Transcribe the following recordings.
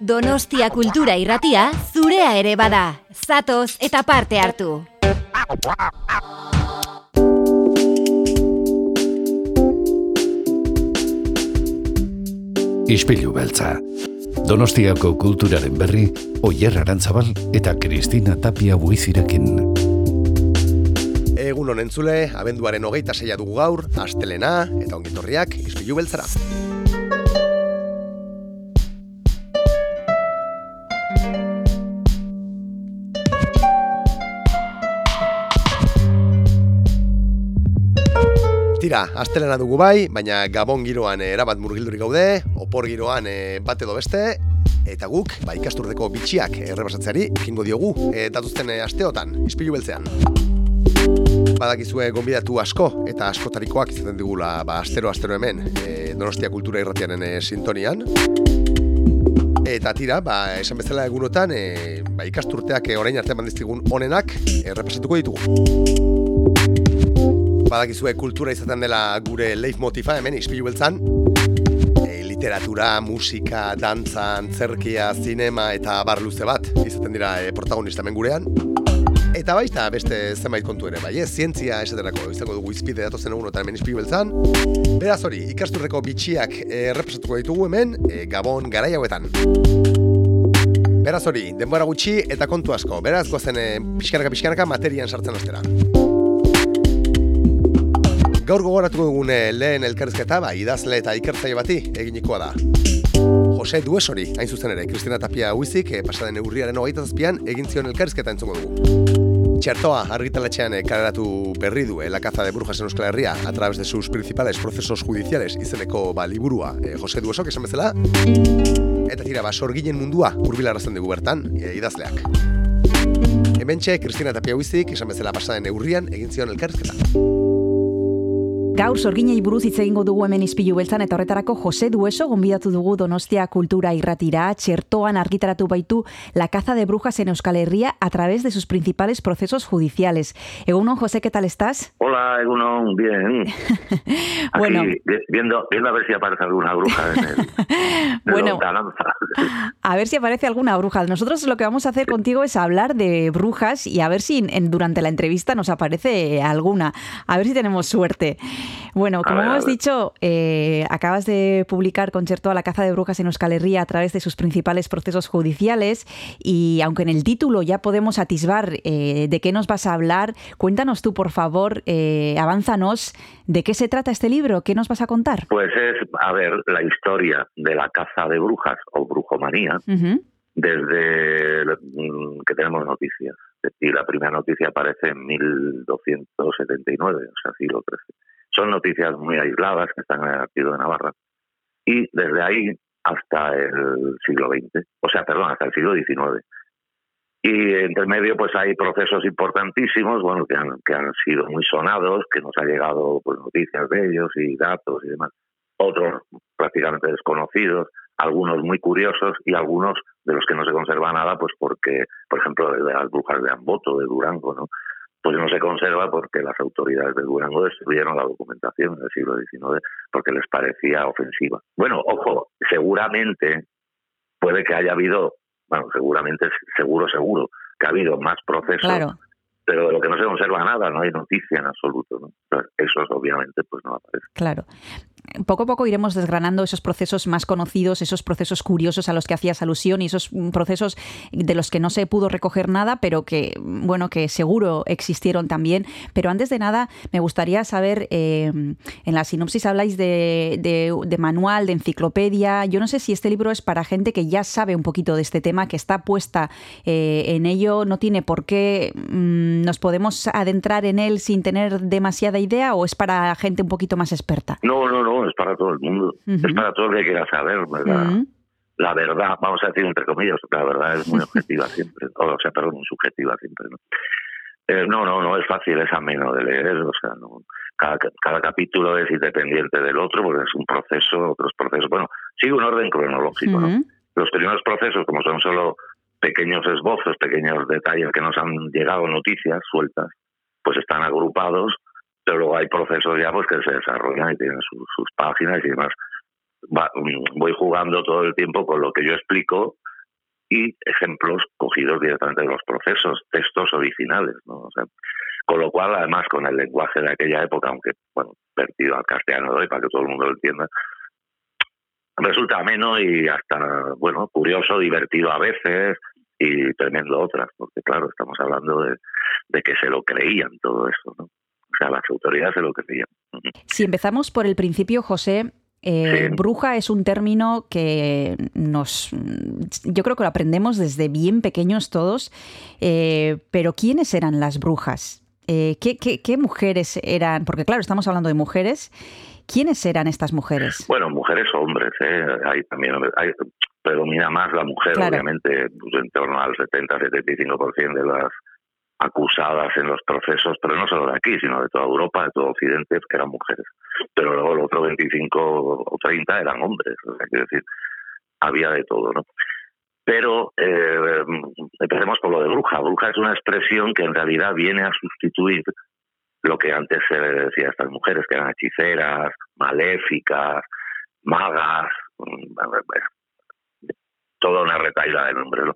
Donostia kultura irratia zurea ere bada. Zatoz eta parte hartu. Ispilu beltza. Donostiako kulturaren berri, Oyer Arantzabal eta Kristina Tapia buizirekin. Egun honen zule, abenduaren hogeita zeia dugu gaur, astelena eta ongitorriak Ispilu beltzara. Tira, astelena dugu bai, baina gabon giroan eh, erabat murgildurik gaude, opor giroan e, bat edo beste, eta guk, ba, ikasturdeko bitxiak errebasatzeari, ekingo diogu, e, datuzten asteotan, ispilu beltzean. Badakizue gonbidatu asko, eta askotarikoak izaten digula, ba, astero-astero hemen, e, Donostia Kultura Irratianen e, sintonian. Eta tira, ba, esan bezala egunotan, e, ba, ikasturteak orain arte mandiztigun onenak errepasatuko ditugu badakizue kultura izaten dela gure leif motifa hemen ispilu beltzan. E, literatura, musika, dantza, antzerkia, zinema eta bar luze bat izaten dira e, protagonista hemen gurean. Eta baita beste zenbait kontu ere, bai, ez, zientzia esaterako izango dugu izpide datozen egun eta hemen izpilu beltzan. Beraz hori, ikasturreko bitxiak e, represatuko ditugu hemen, e, Gabon garai hauetan. Beraz hori, denbora gutxi eta kontu asko, beraz gozen e, pixkanaka pixkanaka materian sartzen ostera. Gaur gogoratuko dugune lehen elkarrizketa, ba, idazle eta ikertzaile bati eginikoa da. Jose Duesori, hain zuzen ere, Kristina Tapia Huizik, e, pasaden eurriaren hogeita zazpian, egin zion elkarrizketa entzungo dugu. Txertoa argitaletxean e, kaleratu berri du e, La caza de brujas en Euskal Herria a través de sus principales procesos judiciales izeneko ba, liburua e, Jose Duesok esan bezala. Eta tira, ba, sorginen mundua urbilarazten dugu bertan, e, idazleak. Hementxe, Kristina Tapia Huizik, esan bezala pasaden eurrian, egin zion elkarrizketa. Gaur sorginei buruz hitz egingo dugu hemen izpilu beltzan eta horretarako Jose Dueso gonbidatu dugu Donostia Kultura Irratira, txertoan argitaratu baitu La caza de brujas en Euskal Herria a través de sus principales procesos judiciales. Egunon, José, ¿qué tal estás? Hola, Egunon, bien. bueno, viendo, viendo a ver si aparece alguna bruja en el, bueno, a ver si aparece alguna bruja. Nosotros lo que vamos a hacer contigo es hablar de brujas y a ver si en, durante la entrevista nos aparece alguna. A ver si tenemos suerte. Bueno, como hemos dicho, eh, acabas de publicar Concerto a la caza de brujas en Euskal Herria a través de sus principales procesos judiciales y aunque en el título ya podemos atisbar eh, de qué nos vas a hablar, cuéntanos tú, por favor, eh, avánzanos, ¿de qué se trata este libro? ¿Qué nos vas a contar? Pues es, a ver, la historia de la caza de brujas o brujomanía. desde mm, que tenemos noticias. Y la primera noticia aparece en 1279, o sea, siglo XIII. Son noticias muy aisladas que están en el Archivo de Navarra. Y desde ahí hasta el siglo XX, o sea, perdón, hasta el siglo XIX. Y entre medio, pues hay procesos importantísimos, bueno, que han, que han sido muy sonados, que nos ha llegado pues noticias de ellos y datos y demás. Otros prácticamente desconocidos, algunos muy curiosos y algunos de los que no se conserva nada, pues porque, por ejemplo, de las brujas de Amboto, de Durango, ¿no? Pues no se conserva porque las autoridades de Durango destruyeron la documentación en el siglo XIX porque les parecía ofensiva. Bueno, ojo, seguramente puede que haya habido, bueno, seguramente, seguro, seguro, que ha habido más procesos, pero de lo que no se conserva nada, no hay noticia en absoluto. ¿no? Eso obviamente pues no aparece. Claro poco a poco iremos desgranando esos procesos más conocidos, esos procesos curiosos a los que hacías alusión y esos procesos de los que no se pudo recoger nada, pero que, bueno, que seguro existieron también. Pero antes de nada, me gustaría saber, eh, en la sinopsis habláis de, manual, de enciclopedia. Yo no sé si este libro es para gente que ya sabe un poquito de este tema, que está puesta eh, en ello, no tiene por qué mm, nos podemos adentrar en él sin tener demasiada idea o es para gente un poquito más experta. No, no, no es para todo el mundo, es para todo el que quiera saber, ¿verdad? La verdad, vamos a decir entre comillas, la verdad es muy objetiva siempre, o sea, perdón, muy subjetiva siempre, ¿no? Eh, no, no, no es fácil, es ameno de leer, o sea, no, cada, cada capítulo es independiente del otro porque es un proceso, otros procesos, bueno, sigue un orden cronológico, ¿no? Los primeros procesos, como son solo pequeños esbozos, pequeños detalles que nos han llegado noticias sueltas, pues están agrupados pero luego hay procesos ya pues que se desarrollan y tienen sus, páginas y demás. voy jugando todo el tiempo con lo que yo explico y ejemplos cogidos directamente de los procesos, textos originales, ¿no? con lo cual, además, con el lenguaje de aquella época, aunque, bueno, vertido al castellano de hoy para que todo el mundo lo entienda, resulta ameno y hasta, bueno, curioso, divertido a veces y tremendo otras, porque claro, estamos hablando de que se lo creían todo eso, ¿no? Sea, las autoridades se lo creían. Si empezamos por el principio, José, eh, bruja es un término que nos, yo creo que lo aprendemos desde bien pequeños todos, eh, pero ¿quiénes eran las brujas? Eh, ¿qué, qué, mujeres eran? Porque claro, estamos hablando de mujeres. ¿Quiénes eran estas mujeres? Bueno, mujeres o hombres. Hay también hay, predomina más la mujer, obviamente, pues, en torno al 70-75% de las acusadas en los procesos, pero no solo de aquí, sino de toda Europa, de todo Occidente, que eran mujeres. Pero luego el otro 25 o 30 eran hombres, o quiero decir, había de todo, ¿no? Pero eh, empecemos por lo de bruja. Bruja es una expresión que en realidad viene a sustituir lo que antes se decía a estas mujeres, que eran hechiceras, maléficas, magas, mm, toda una retaila de nombres. ¿no?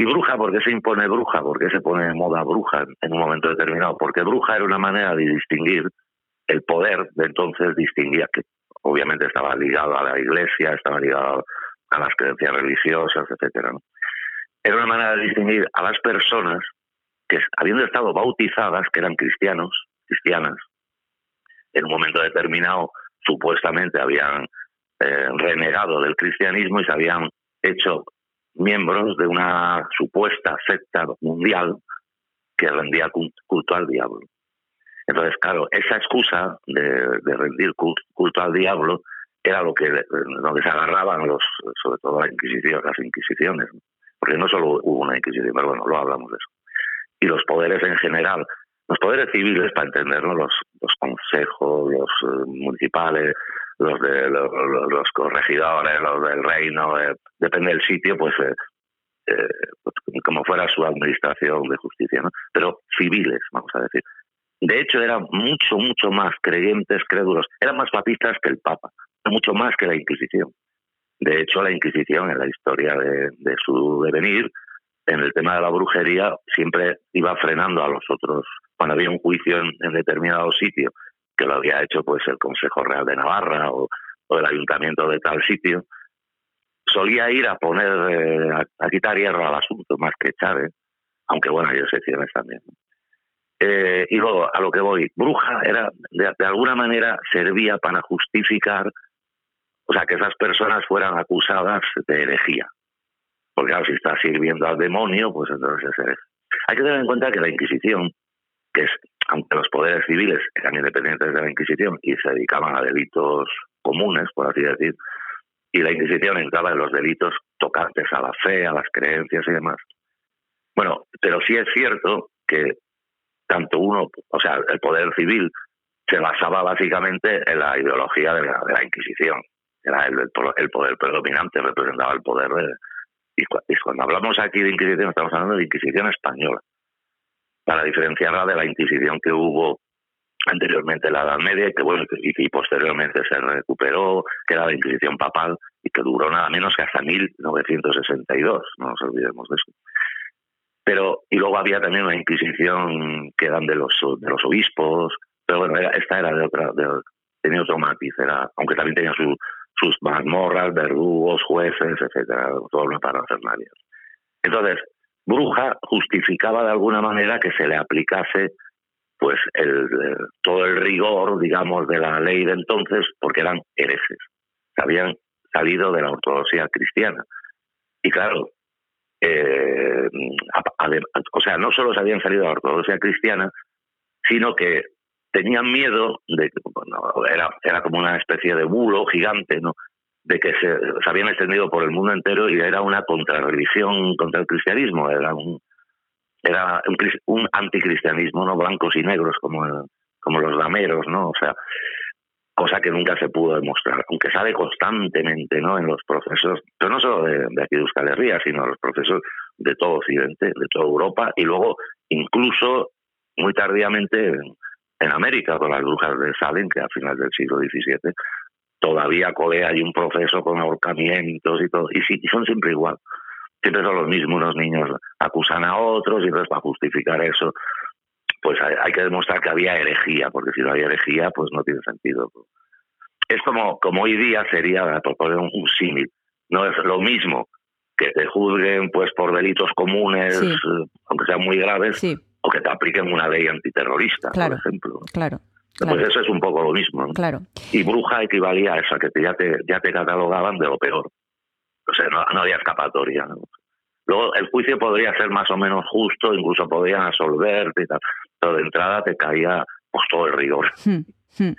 ¿Y bruja? ¿Por qué se impone bruja? ¿Por qué se pone de moda bruja en un momento determinado? Porque bruja era una manera de distinguir el poder de entonces, distinguía que obviamente estaba ligado a la iglesia, estaba ligado a las creencias religiosas, etcétera. Era una manera de distinguir a las personas que, habiendo estado bautizadas, que eran cristianos, cristianas, en un momento determinado supuestamente habían eh, renegado del cristianismo y se habían hecho miembros de una supuesta secta mundial que rendía culto al diablo. Entonces, claro, esa excusa de, rendir culto, al diablo era lo que, donde se agarraban los, sobre todo la Inquisición, las Inquisiciones, porque no solo hubo una Inquisición, pero bueno, lo hablamos de eso. Y los poderes en general, los poderes civiles, para entenderlo, los, los consejos, los eh, municipales, los de los, corregidores, los del reino, eh, depende del sitio, pues, eh, eh, pues, como fuera su administración de justicia, ¿no? Pero civiles, vamos a decir. De hecho, eran mucho, mucho más creyentes, crédulos, eran más papistas que el Papa, mucho más que la Inquisición. De hecho, la Inquisición, en la historia de, su devenir, en el tema de la brujería, siempre iba frenando a los otros. Cuando había un juicio en determinado sitio que lo había hecho pues el Consejo Real de Navarra o, el Ayuntamiento de tal sitio, solía ir a poner, eh, a, quitar hierro al asunto más que echar, ¿eh? aunque bueno, hay excepciones también. Eh, y luego, a lo que voy, bruja era, de, alguna manera, servía para justificar, o sea, que esas personas fueran acusadas de herejía. Porque claro, si está sirviendo al demonio, pues entonces es Hay que tener en cuenta que la Inquisición, que es aunque los poderes civiles eran independientes de la Inquisición y se dedicaban a delitos comunes, por así decir, y la Inquisición entraba en los delitos tocantes a la fe, a las creencias y demás. Bueno, pero sí es cierto que tanto uno, o sea, el poder civil se basaba básicamente en la ideología de la, Inquisición. Era el, el, poder predominante, representaba el poder de... Y, cuando hablamos aquí de Inquisición, estamos hablando de Inquisición española para diferenciarla de la Inquisición que hubo anteriormente en la Edad Media y que bueno y, posteriormente se recuperó, que era la Inquisición papal y que duró nada menos que hasta 1962, no nos olvidemos de eso. Pero y luego había también una Inquisición que eran de los de los obispos, pero bueno, esta era de otra tenía otro matiz, era aunque también tenía sus mazmorras, verdugos, jueces, etcétera, todo lo para nadie. Entonces, bruja justificaba de alguna manera que se le aplicase pues el, todo el rigor, digamos, de la ley de entonces, porque eran herejes, habían salido de la ortodoxia cristiana. Y claro, eh, o sea, no solo se habían salido de la ortodoxia cristiana, sino que tenían miedo de que era, era como una especie de bulo gigante, ¿no? De que se, habían extendido por el mundo entero y era una contrarreligión contra el cristianismo, era un era un, anticristianismo, no blancos y negros como como los lameros, ¿no? O sea, cosa que nunca se pudo demostrar, aunque sale constantemente, ¿no? En los procesos, pero no solo de, aquí de Euskal Herria, sino los procesos de todo Occidente, de toda Europa y luego incluso muy tardíamente en, en América con las brujas de Salem, que a final del siglo XVII todavía colea hay un proceso con ahorcamientos y todo, y, sí, y son siempre igual. Siempre son los mismos, unos niños acusan a otros y entonces para justificar eso, pues hay, que demostrar que había herejía, porque si no hay herejía, pues no tiene sentido. Es como, como hoy día sería, por poner un, símil, no es lo mismo que te juzguen pues por delitos comunes, eh, aunque sean muy graves, o que te apliquen una ley antiterrorista, por ejemplo. Claro. Pues eso es un poco lo mismo. Claro. Y bruja equivalía a esa, que ya te, ya te catalogaban de lo peor. O sea, no, había escapatoria. Luego, el juicio podría ser más o menos justo, incluso podrían absolverte y tal. Pero de entrada te caía pues, todo el rigor. Hmm, hmm.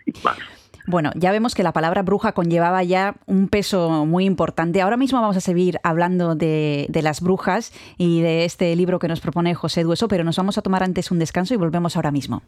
Bueno, ya vemos que la palabra bruja conllevaba ya un peso muy importante. Ahora mismo vamos a seguir hablando de, de, las brujas y de este libro que nos propone José Dueso, pero nos vamos a tomar antes un descanso y volvemos ahora mismo.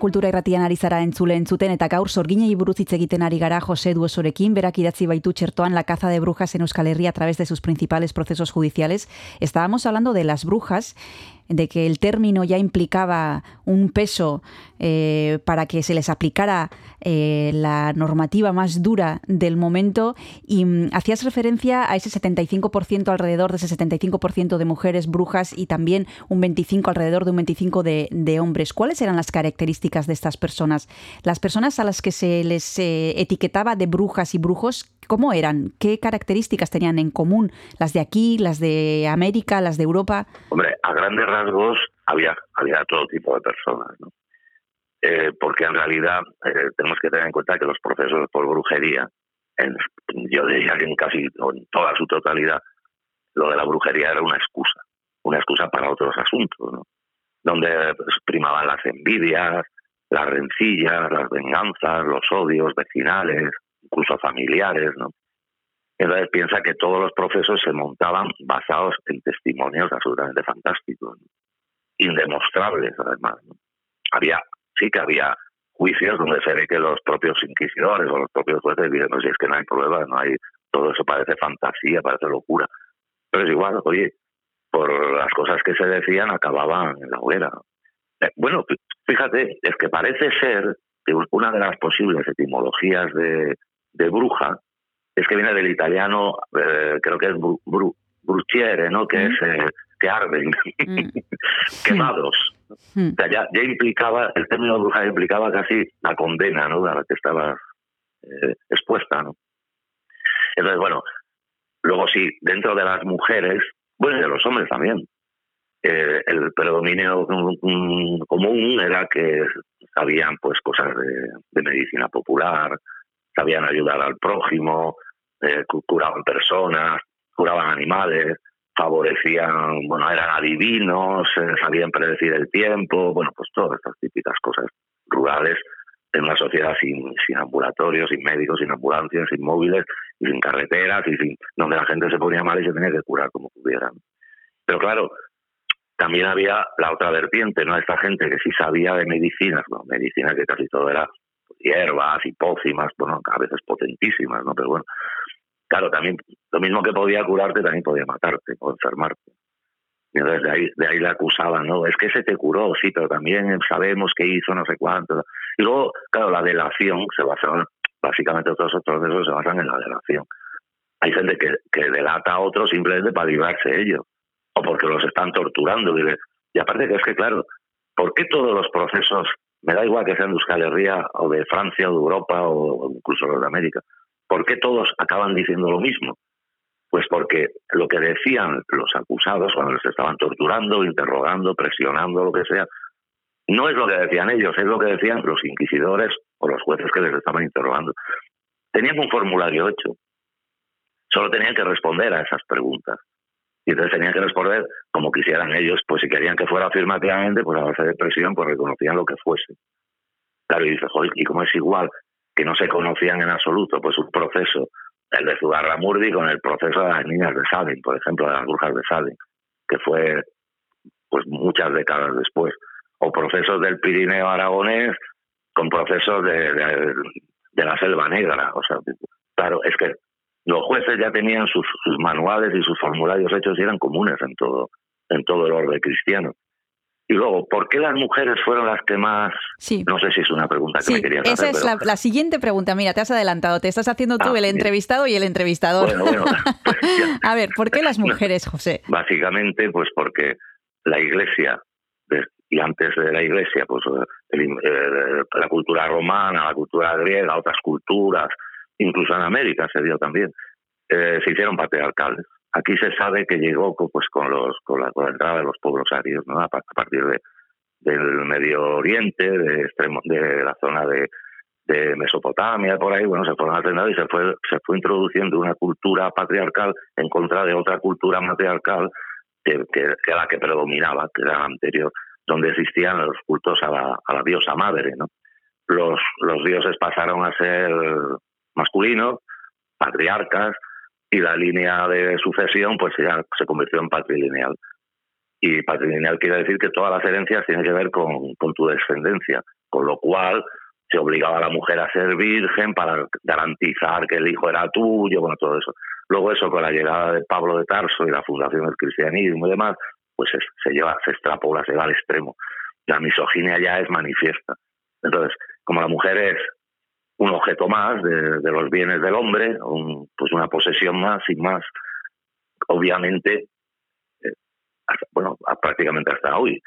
Kultura Irratian ari zara entzule entzuten eta gaur sorginei buruz hitz egiten ari gara Jose Duesorekin, berak idatzi baitu txertoan La caza de brujas en Euskal Herria a través de sus principales procesos judiciales. Estábamos hablando de las brujas de que el término ya implicaba un peso eh, para que se les aplicara eh, la normativa más dura del momento y mm, hacías referencia a ese 75% alrededor de ese 75% de mujeres brujas y también un 25 alrededor de un 25 de, de, hombres. ¿Cuáles eran las características de estas personas? Las personas a las que se les eh, etiquetaba de brujas y brujos, ¿cómo eran? ¿Qué características tenían en común? ¿Las de aquí, las de América, las de Europa? Hombre, a grandes rasgos había, había todo tipo de personas, ¿no? Eh, porque en realidad eh, tenemos que tener en cuenta que los procesos por brujería, en, yo diría que en casi en toda su totalidad, lo de la brujería era una excusa, una excusa para otros asuntos, ¿no? donde pues, primaban las envidias, las rencillas, las venganzas, los odios vecinales, incluso familiares, ¿no? Entonces piensa que todos los procesos se montaban basados en testimonios absolutamente fantásticos, indemostrables además. Había, sí que había juicios donde se ve que los propios inquisidores o los propios jueces dicen, no, si es que no hay pruebas, no hay, todo eso parece fantasía, parece locura. Pero es igual, oye, por las cosas que se decían acababan en la hoguera. Eh, bueno, fíjate, es que parece ser que una de las posibles etimologías de, de bruja es que viene del italiano, eh, creo que es bru, bruciere, ¿no? Que es eh, que arden, mm. quemados. Mm. O sea, ya, ya, implicaba, el término bruja implicaba casi la condena, ¿no? A la que estaba eh, expuesta, ¿no? Entonces, bueno, luego sí, dentro de las mujeres, bueno, y de los hombres también, el predominio común era que sabían pues cosas de medicina popular, sabían ayudar al prójimo, eh, curaban personas, curaban animales, favorecían, bueno, eran adivinos, eh, sabían predecir el tiempo, bueno, pues todas estas típicas cosas rurales en una sociedad sin, sin ambulatorios, sin médicos, sin ambulancias, sin móviles y sin carreteras y sin donde la gente se ponía mal y se tenía que curar como pudieran. Pero claro, también había la otra vertiente, ¿no? Esta gente que sí sabía de medicinas, bueno, medicina que casi todo era hierbas y pócimas, bueno, a veces potentísimas, ¿no? Pero bueno, claro, también lo mismo que podía curarte, también podía matarte o enfermarte. Entonces de ahí, de ahí le acusaban, ¿no? Es que se te curó, sí, pero también sabemos que hizo no sé cuánto. Y luego, claro, la delación se basa, básicamente todos esos procesos se basan en la delación. Hay gente que, que delata a otros simplemente para librarse ellos, o porque los están torturando. Y aparte que es que, claro, ¿por qué todos los procesos me da igual que sean de Euskal Herria o de Francia o de Europa o incluso de América. ¿Por qué todos acaban diciendo lo mismo? Pues porque lo que decían los acusados cuando les estaban torturando, interrogando, presionando, lo que sea, no es lo que decían ellos, es lo que decían los inquisidores o los jueces que les estaban interrogando. Tenían un formulario hecho. Solo tenían que responder a esas preguntas. Y entonces tenían que responder como quisieran ellos, pues si querían que fuera afirmativamente, pues a base de presión, pues reconocían lo que fuese. Claro, y dice, joder, ¿y cómo es igual que no se conocían en absoluto? Pues un proceso, el de Zugarramurdi con el proceso de las niñas de Salem, por ejemplo, de las brujas de Salem, que fue pues muchas décadas después. O procesos del Pirineo aragonés con procesos de, de, de la Selva Negra. O sea, claro, es que los jueces ya tenían sus, manuales y sus formularios hechos y eran comunes en todo, en todo el orden cristiano. Y luego, ¿por qué las mujeres fueron las que más... Sí. No sé si es una pregunta que me querías hacer. Esa es la, siguiente pregunta. Mira, te has adelantado. Te estás haciendo tú ah, el entrevistado y el entrevistador. Bueno, bueno. Pues A ver, ¿por qué las mujeres, José? Básicamente, pues porque la Iglesia, y antes de la Iglesia, pues eh, la cultura romana, la cultura griega, otras culturas, incluso en América se dio también, eh, se hicieron patriarcales. Aquí se sabe que llegó pues con los con la, entrada de los pueblos arios, ¿no? a, partir de, del Medio Oriente, de extremo, de la zona de, Mesopotamia, por ahí, bueno, se fueron alternando y se fue, se fue introduciendo una cultura patriarcal en contra de otra cultura matriarcal que, que, que era la que predominaba, que era la anterior, donde existían los cultos a la, a la diosa madre, ¿no? Los, los dioses pasaron a ser masculinos, patriarcas, y la línea de sucesión pues ya se convirtió en patrilineal. Y patrilineal quiere decir que todas las herencias tienen que ver con, con tu descendencia, con lo cual se obligaba a la mujer a ser virgen para garantizar que el hijo era tuyo, bueno, todo eso. Luego eso, con la llegada de Pablo de Tarso y la fundación del cristianismo y demás, pues se, se lleva, se extrapola, se va al extremo. La misoginia ya es manifiesta. Entonces, como la mujer es un objeto más de, los bienes del hombre, pues una posesión más y más. Obviamente, eh, bueno, prácticamente hasta hoy.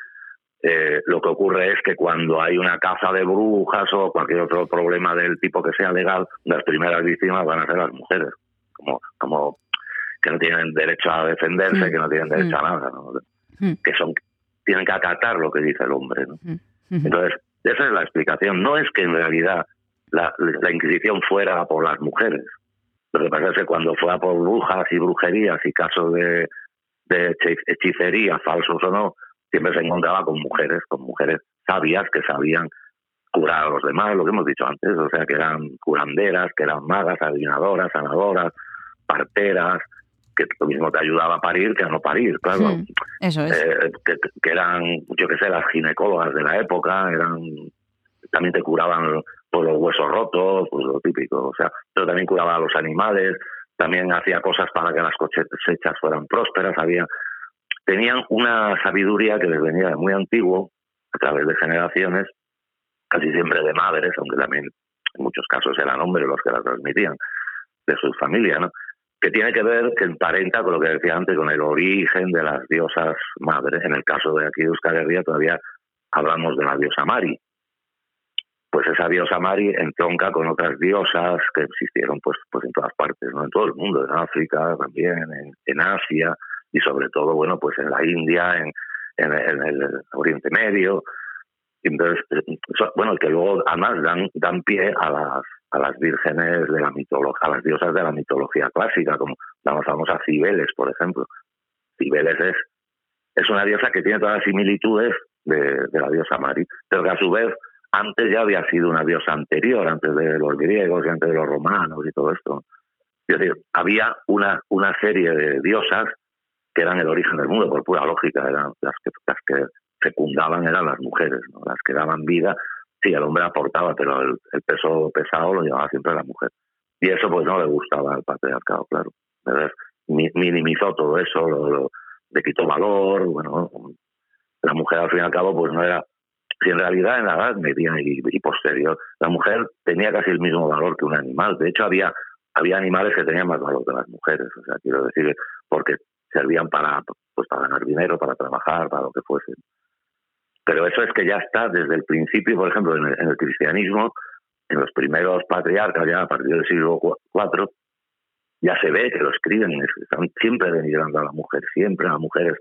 Eh, lo que ocurre es que cuando hay una caza de brujas o cualquier otro problema del tipo que sea legal, las primeras víctimas van a ser las mujeres, como, como que no tienen derecho a defenderse, mm. que no tienen derecho a mm. nada, mm. que son tienen que acatar lo que dice el hombre. Entonces, esa es la explicación. No es que en realidad la, Inquisición fuera por las mujeres. Lo que pasa es que cuando fue a por brujas y brujerías y casos de, de hechicería, falsos o no, siempre se encontraba con mujeres, con mujeres sabias que sabían curar a los demás, lo que hemos dicho antes, o sea, que eran curanderas, que eran magas, adivinadoras, sanadoras, parteras, que lo mismo te ayudaba a parir que a no parir, claro. eso es. Eh, que, que, eran, yo qué sé, las ginecólogas de la época, eran también te curaban por los huesos rotos, pues lo típico, o sea, pero también curaba a los animales, también hacía cosas para que las cosechas fueran prósperas, había tenían una sabiduría que les venía de muy antiguo, a través de generaciones, casi siempre de madres, aunque también en muchos casos eran hombres los que la transmitían, de su familia, ¿no? que tiene que ver, que emparenta con lo que decía antes, con el origen de las diosas madres. En el caso de aquí de Euskal Herria todavía hablamos de la diosa Mari. Pues esa diosa Mari entronca con otras diosas que existieron pues, pues en todas partes, ¿no? en todo el mundo, en África también, en, Asia y sobre todo, bueno, pues en la India, en, en, el Oriente Medio. Entonces, bueno, que luego además dan, dan pie a las a las vírgenes de la mitología, a las diosas de la mitología clásica, como la famosa Cibeles, por ejemplo. Cibeles es, es una diosa que tiene todas las similitudes de, la diosa Mari, pero que a su vez antes ya había sido una diosa anterior, antes de los griegos y antes de los romanos y todo esto. Es decir, había una, una serie de diosas que eran el origen del mundo, por pura lógica, eran las que, las que fecundaban eran las mujeres, ¿no? las que daban vida sí, el hombre aportaba, pero el, peso pesado lo llevaba siempre la mujer. Y eso pues no le gustaba al patriarcado, claro. minimizó todo eso, lo, le quitó valor, bueno, la mujer al fin y al cabo pues no era, si en realidad en la edad media y, posterior, la mujer tenía casi el mismo valor que un animal. De hecho había, había animales que tenían más valor que las mujeres, o sea, quiero decir, porque servían para, pues, para ganar dinero, para trabajar, para lo que fuese. Pero eso es que ya está desde el principio, por ejemplo, en el, cristianismo, en los primeros patriarcas, ya a partir del siglo IV, ya se ve que lo escriben, están siempre denigrando a la mujer, siempre a las mujeres.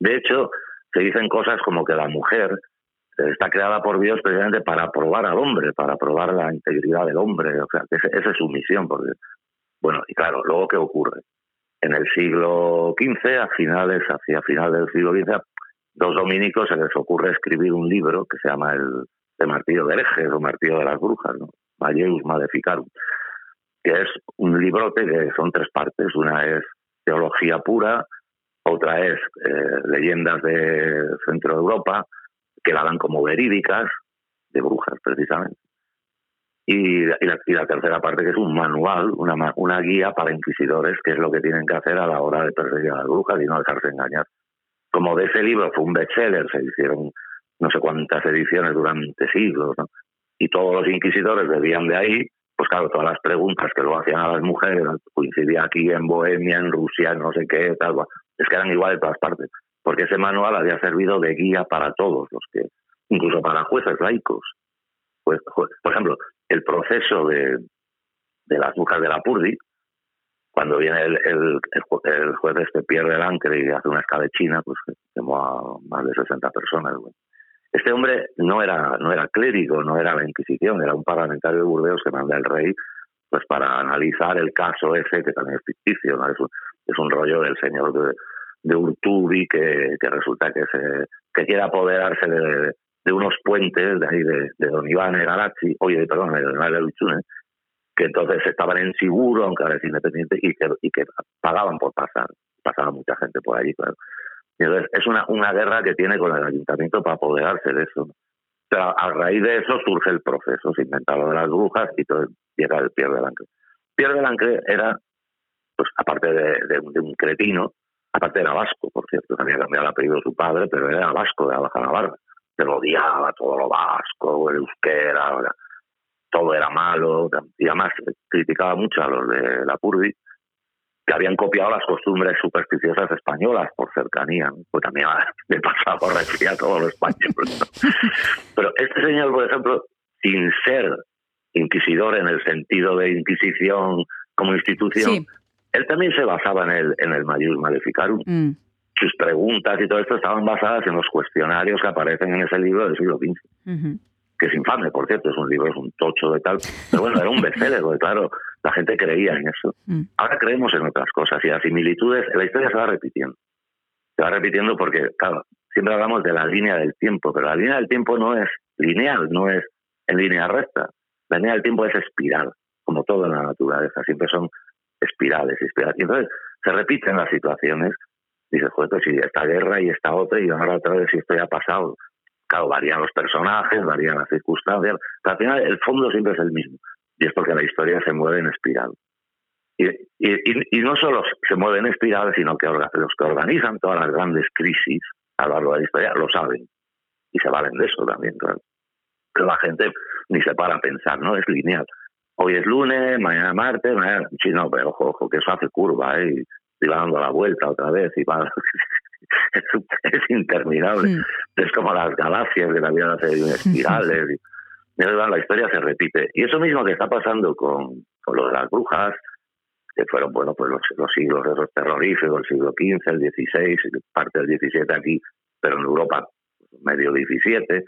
De hecho, se dicen cosas como que la mujer está creada por Dios precisamente para probar al hombre, para probar la integridad del hombre, o sea, esa es su misión. Porque, bueno, y claro, luego qué ocurre. En el siglo XV, a finales, hacia final del siglo XV, dos dominicos se les ocurre escribir un libro que se llama el de Martillo de Herejes o Martillo de las Brujas, ¿no? Malleus Maleficarum, que es un librote que son tres partes. Una es teología pura, otra es eh, leyendas de Centro Europa, que la dan como verídicas, de brujas precisamente. Y, la, y, la, tercera parte que es un manual, una, una guía para inquisidores, que es lo que tienen que hacer a la hora de perseguir a las brujas y no dejarse engañar como de ese libro fue un bestseller, se hicieron no sé cuántas ediciones durante siglos, ¿no? y todos los inquisidores bebían de ahí, pues claro, todas las preguntas que lo hacían a las mujeres, coincidía aquí en Bohemia, en Rusia, no sé qué, tal, es que eran igual de todas partes, porque ese manual había servido de guía para todos los que, incluso para jueces laicos. Pues, por ejemplo, el proceso de, de las mujeres de la Purdi, cuando viene el, el, el, juez este pierde el ancre y hace una escabechina, pues quemó a más de 60 personas. Este hombre no era, no era clérigo, no era la Inquisición, era un parlamentario de Burdeos que manda el rey pues para analizar el caso ese, que también es ficticio, ¿no? es, un, es un rollo del señor de, de Urtubi que, que resulta que se que quiere apoderarse de, de unos puentes de ahí de, de Don Iván Garazzi, oye, perdón, de Don Iván Luchune, que entonces estaban en seguro, aunque ahora es independiente, y que, y que pagaban por pasar. Pasaba mucha gente por allí, claro. Entonces es una, una guerra que tiene con el ayuntamiento para apoderarse de eso. Pero a raíz de eso surge el proceso, se inventa lo de las brujas y todo llega el Pierre de Lancre. Pierre de Lancre era, pues aparte de, un cretino, aparte era vasco, por cierto, había cambiado el apellido de su padre, pero era vasco de la Baja Navarra. Se odiaba todo lo vasco, el euskera, todo era malo, y además criticaba mucho a los de la Purdi, que habían copiado las costumbres supersticiosas españolas por cercanía, pues también me pasaba por a todos los españoles. Pero este señor, por ejemplo, sin ser inquisidor en el sentido de inquisición como institución, él también se basaba en el, en el Maius Maleficarum. Mm. Sus preguntas y todo esto estaban basadas en los cuestionarios que aparecen en ese libro del siglo XV que es infame, por cierto, es un libro, es un tocho de tal, pero bueno, era un bestseller, porque claro, la gente creía en eso. Mm. Ahora creemos en otras cosas y las similitudes, la historia se va repitiendo. Se va repitiendo porque, claro, siempre hablamos de la línea del tiempo, pero la línea del tiempo no es lineal, no es en línea recta. La línea del tiempo es espiral, como todo en la naturaleza, siempre son espirales, espirales. Y entonces se repiten las situaciones. Dices, joder, pues si esta guerra y esta otra, y ahora otra vez si esto ya ha pasado Claro, varían los personajes, varían las circunstancias, pero al final el fondo siempre es el mismo. Y es porque la historia se mueve en espiral. Y, y, no solo se mueve en espiral, sino que los que organizan todas las grandes crisis a lo largo de la historia lo saben. Y se valen de eso también. Pero la gente ni se para a pensar, ¿no? Es lineal. Hoy es lunes, mañana martes, mañana... Sí, no, pero ojo, ojo, que eso hace curva, ¿eh? Y va dando la vuelta otra vez y va... es, interminable. Es como las galaxias de la vida hace espirales. y, la historia se repite. Y eso mismo que está pasando con, con lo de las brujas, que fueron bueno pues los, los siglos esos terroríficos, el siglo XV, el XVI, parte del XVII aquí, pero en Europa medio XVII,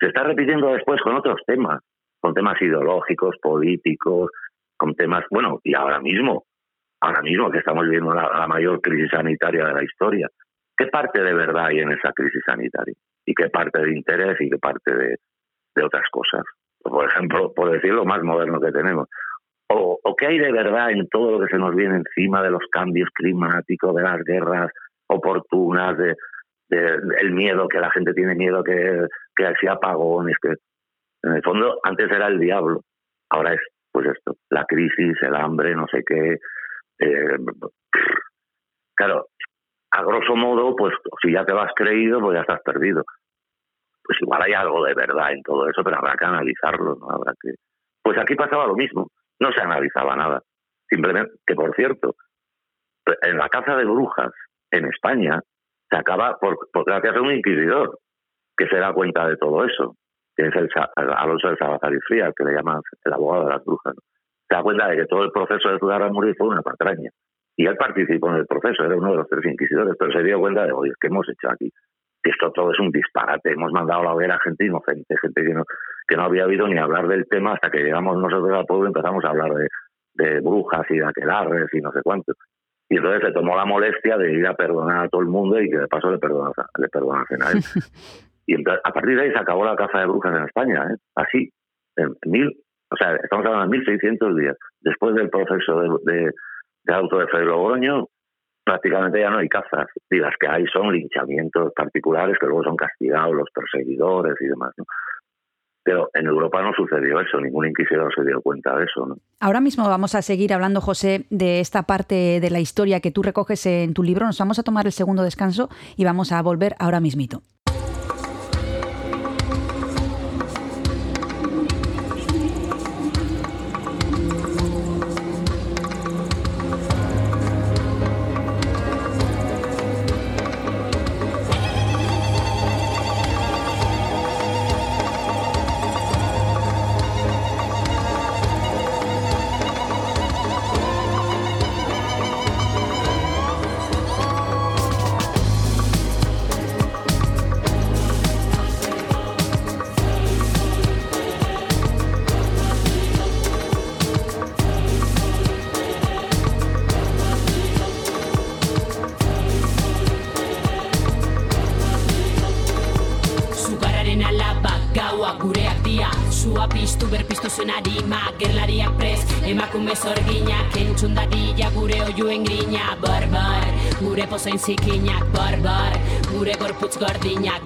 se está repitiendo después con otros temas, con temas ideológicos, políticos, con temas, bueno, y ahora mismo, ahora mismo que estamos viviendo la mayor crisis sanitaria de la historia, ¿Qué parte de verdad hay en esa crisis sanitaria? ¿Y qué parte de interés y qué parte de, otras cosas? Por ejemplo, por decir lo más moderno que tenemos. O, qué hay de verdad en todo lo que se nos viene encima de los cambios climáticos, de las guerras oportunas, de, el miedo, que la gente tiene miedo que, que haya apagones, que en el fondo antes era el diablo, ahora es pues esto, la crisis, el hambre, no sé qué. Eh, claro, a grosso modo, pues si ya te lo has creído, pues ya estás perdido. Pues igual hay algo de verdad en todo eso, pero habrá que analizarlo, ¿no? Habrá que... Pues aquí pasaba lo mismo, no se analizaba nada. Simplemente, que por cierto, en la caza de brujas en España se acaba por, por gracias a un inquisidor que se da cuenta de todo eso, que es el Alonso de Salazar y Fría, que le llaman el abogado de las brujas. Se da cuenta de que todo el proceso de a morir fue una patraña. Y él participó en el proceso, era uno de los tres inquisidores, pero se dio cuenta de, oye, ¿qué hemos hecho aquí? Que esto todo es un disparate, hemos mandado a la hoguera gente inocente, gente que no, que no había oído ni hablar del tema hasta que llegamos nosotros al pueblo y empezamos a hablar de, brujas y de aquelarres y no sé cuánto. Y entonces se tomó la molestia de ir a perdonar a todo el mundo y que de paso le perdonasen, le perdonasen a él. y a partir de ahí se acabó la caza de brujas en España, ¿eh? así, en mil, o sea, estamos hablando de 1600 días, después del proceso de de auto de Fray Logroño, prácticamente ya no hay cazas. Y las que hay son linchamientos particulares que luego son castigados los perseguidores y demás. Pero en Europa no sucedió eso, ningún inquisidor se dio cuenta de eso. ¿no? Ahora mismo vamos a seguir hablando, José, de esta parte de la historia que tú recoges en tu libro. Nos vamos a tomar el segundo descanso y vamos a volver ahora mismito. Zikinak barbar Gure gorputz gordinak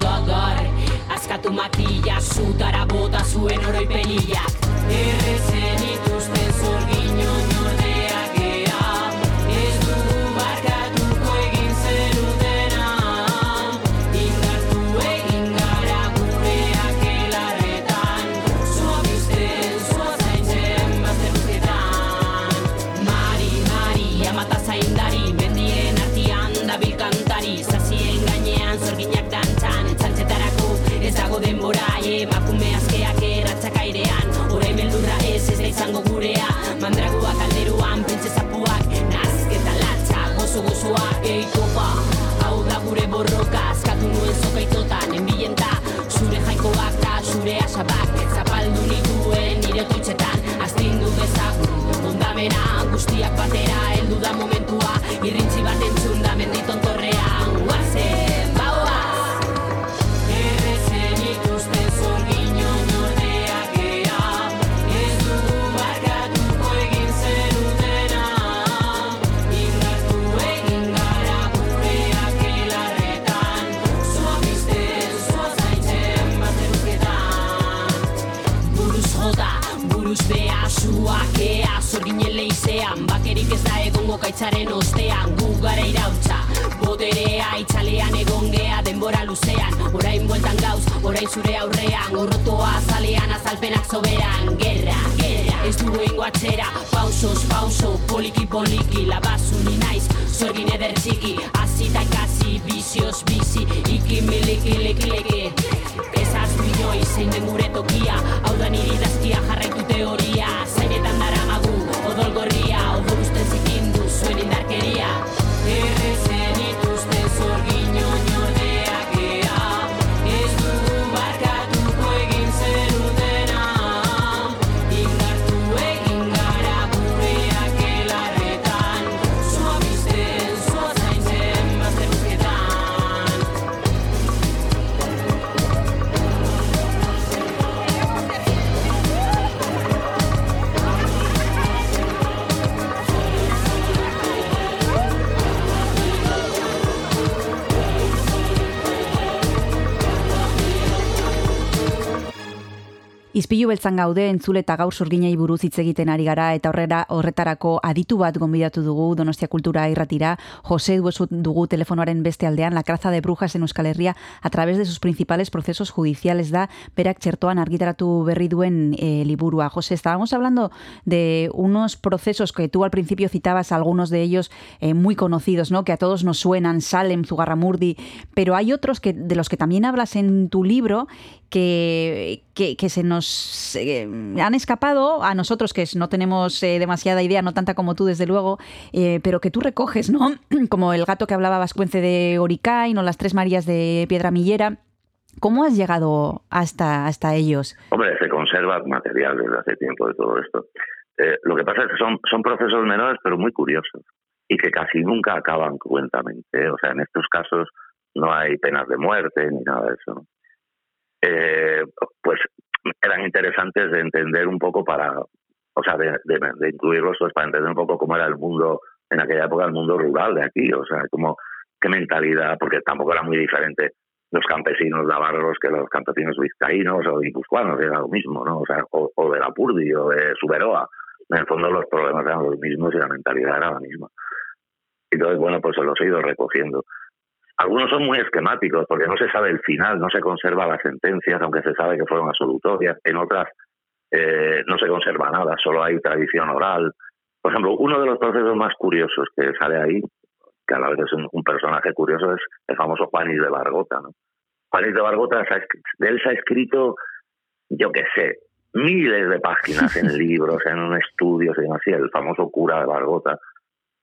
aurrean Gorrotoa azalean azalpenak soberan Gerra, gerra, ez dugu ingo atzera Pausos, pauso, poliki, poliki Labazu ni naiz, zorgin eder txiki. Azita ikasi, bizioz, bizi Iki, miliki, liki, liki. Ez aztu inoiz, zein den gure tokia. Hau da niri dazkia jarraitu teoria. Zainetan dara magu, odol gorria Odol usten zikindu, zuen indarkeria. Errezen ituzte zorgin Izpilu beltzan gaude entzule eta gaur sorginei buruz hitz egiten ari gara eta horrera horretarako aditu bat gonbidatu Donostia Kultura irratira. Jose dugu telefonoaren beste aldean la craza de brujas en Euskal Herria a través de sus principales procesos judiciales da berak txertoan argitaratu berri duen eh, liburua. José, estábamos hablando de unos procesos que tú al principio citabas, algunos de ellos eh, muy conocidos, ¿no? que a todos nos suenan, Salem, Zugarramurdi, pero hay otros que, de los que también hablas en tu libro que, que, se nos eh, han escapado a nosotros, que no tenemos eh, demasiada idea, no tanta como tú, desde luego, eh, pero que tú recoges, ¿no? Como el gato que hablaba Vascuence de Oricain o las Tres Marías de Piedra Millera. ¿Cómo has llegado hasta, hasta ellos? Hombre, se conserva material desde hace tiempo de todo esto. Eh, lo que pasa es que son, son procesos menores, pero muy curiosos y que casi nunca acaban cuentamente. O sea, en estos casos no hay penas de muerte ni nada de eso. Eh, pues eran interesantes de entender un poco para, o sea, de, incluirlos pues para entender un poco cómo era el mundo en aquella época, el mundo rural de aquí, o sea, cómo, qué mentalidad, porque tampoco era muy diferente los campesinos navarros que los campesinos vizcaínos o guipuzcoanos, era lo mismo, ¿no? O sea, o, o de la Purdi o de Suberoa. En el fondo los problemas eran los mismos y la mentalidad era la misma. Entonces, bueno, pues se los he ido recogiendo. Algunos son muy esquemáticos porque no se sabe el final, no se conserva las sentencias, aunque se sabe que fueron absolutorias. En otras eh, no se conserva nada, solo hay tradición oral. Por ejemplo, uno de los procesos más curiosos que sale ahí, que a la vez es un, un personaje curioso, es el famoso Juanis de Bargota. ¿no? Juanis de Bargota, de él se ha escrito, yo qué sé, miles de páginas en libros, en estudios y demás. Sí, el famoso cura de Bargota,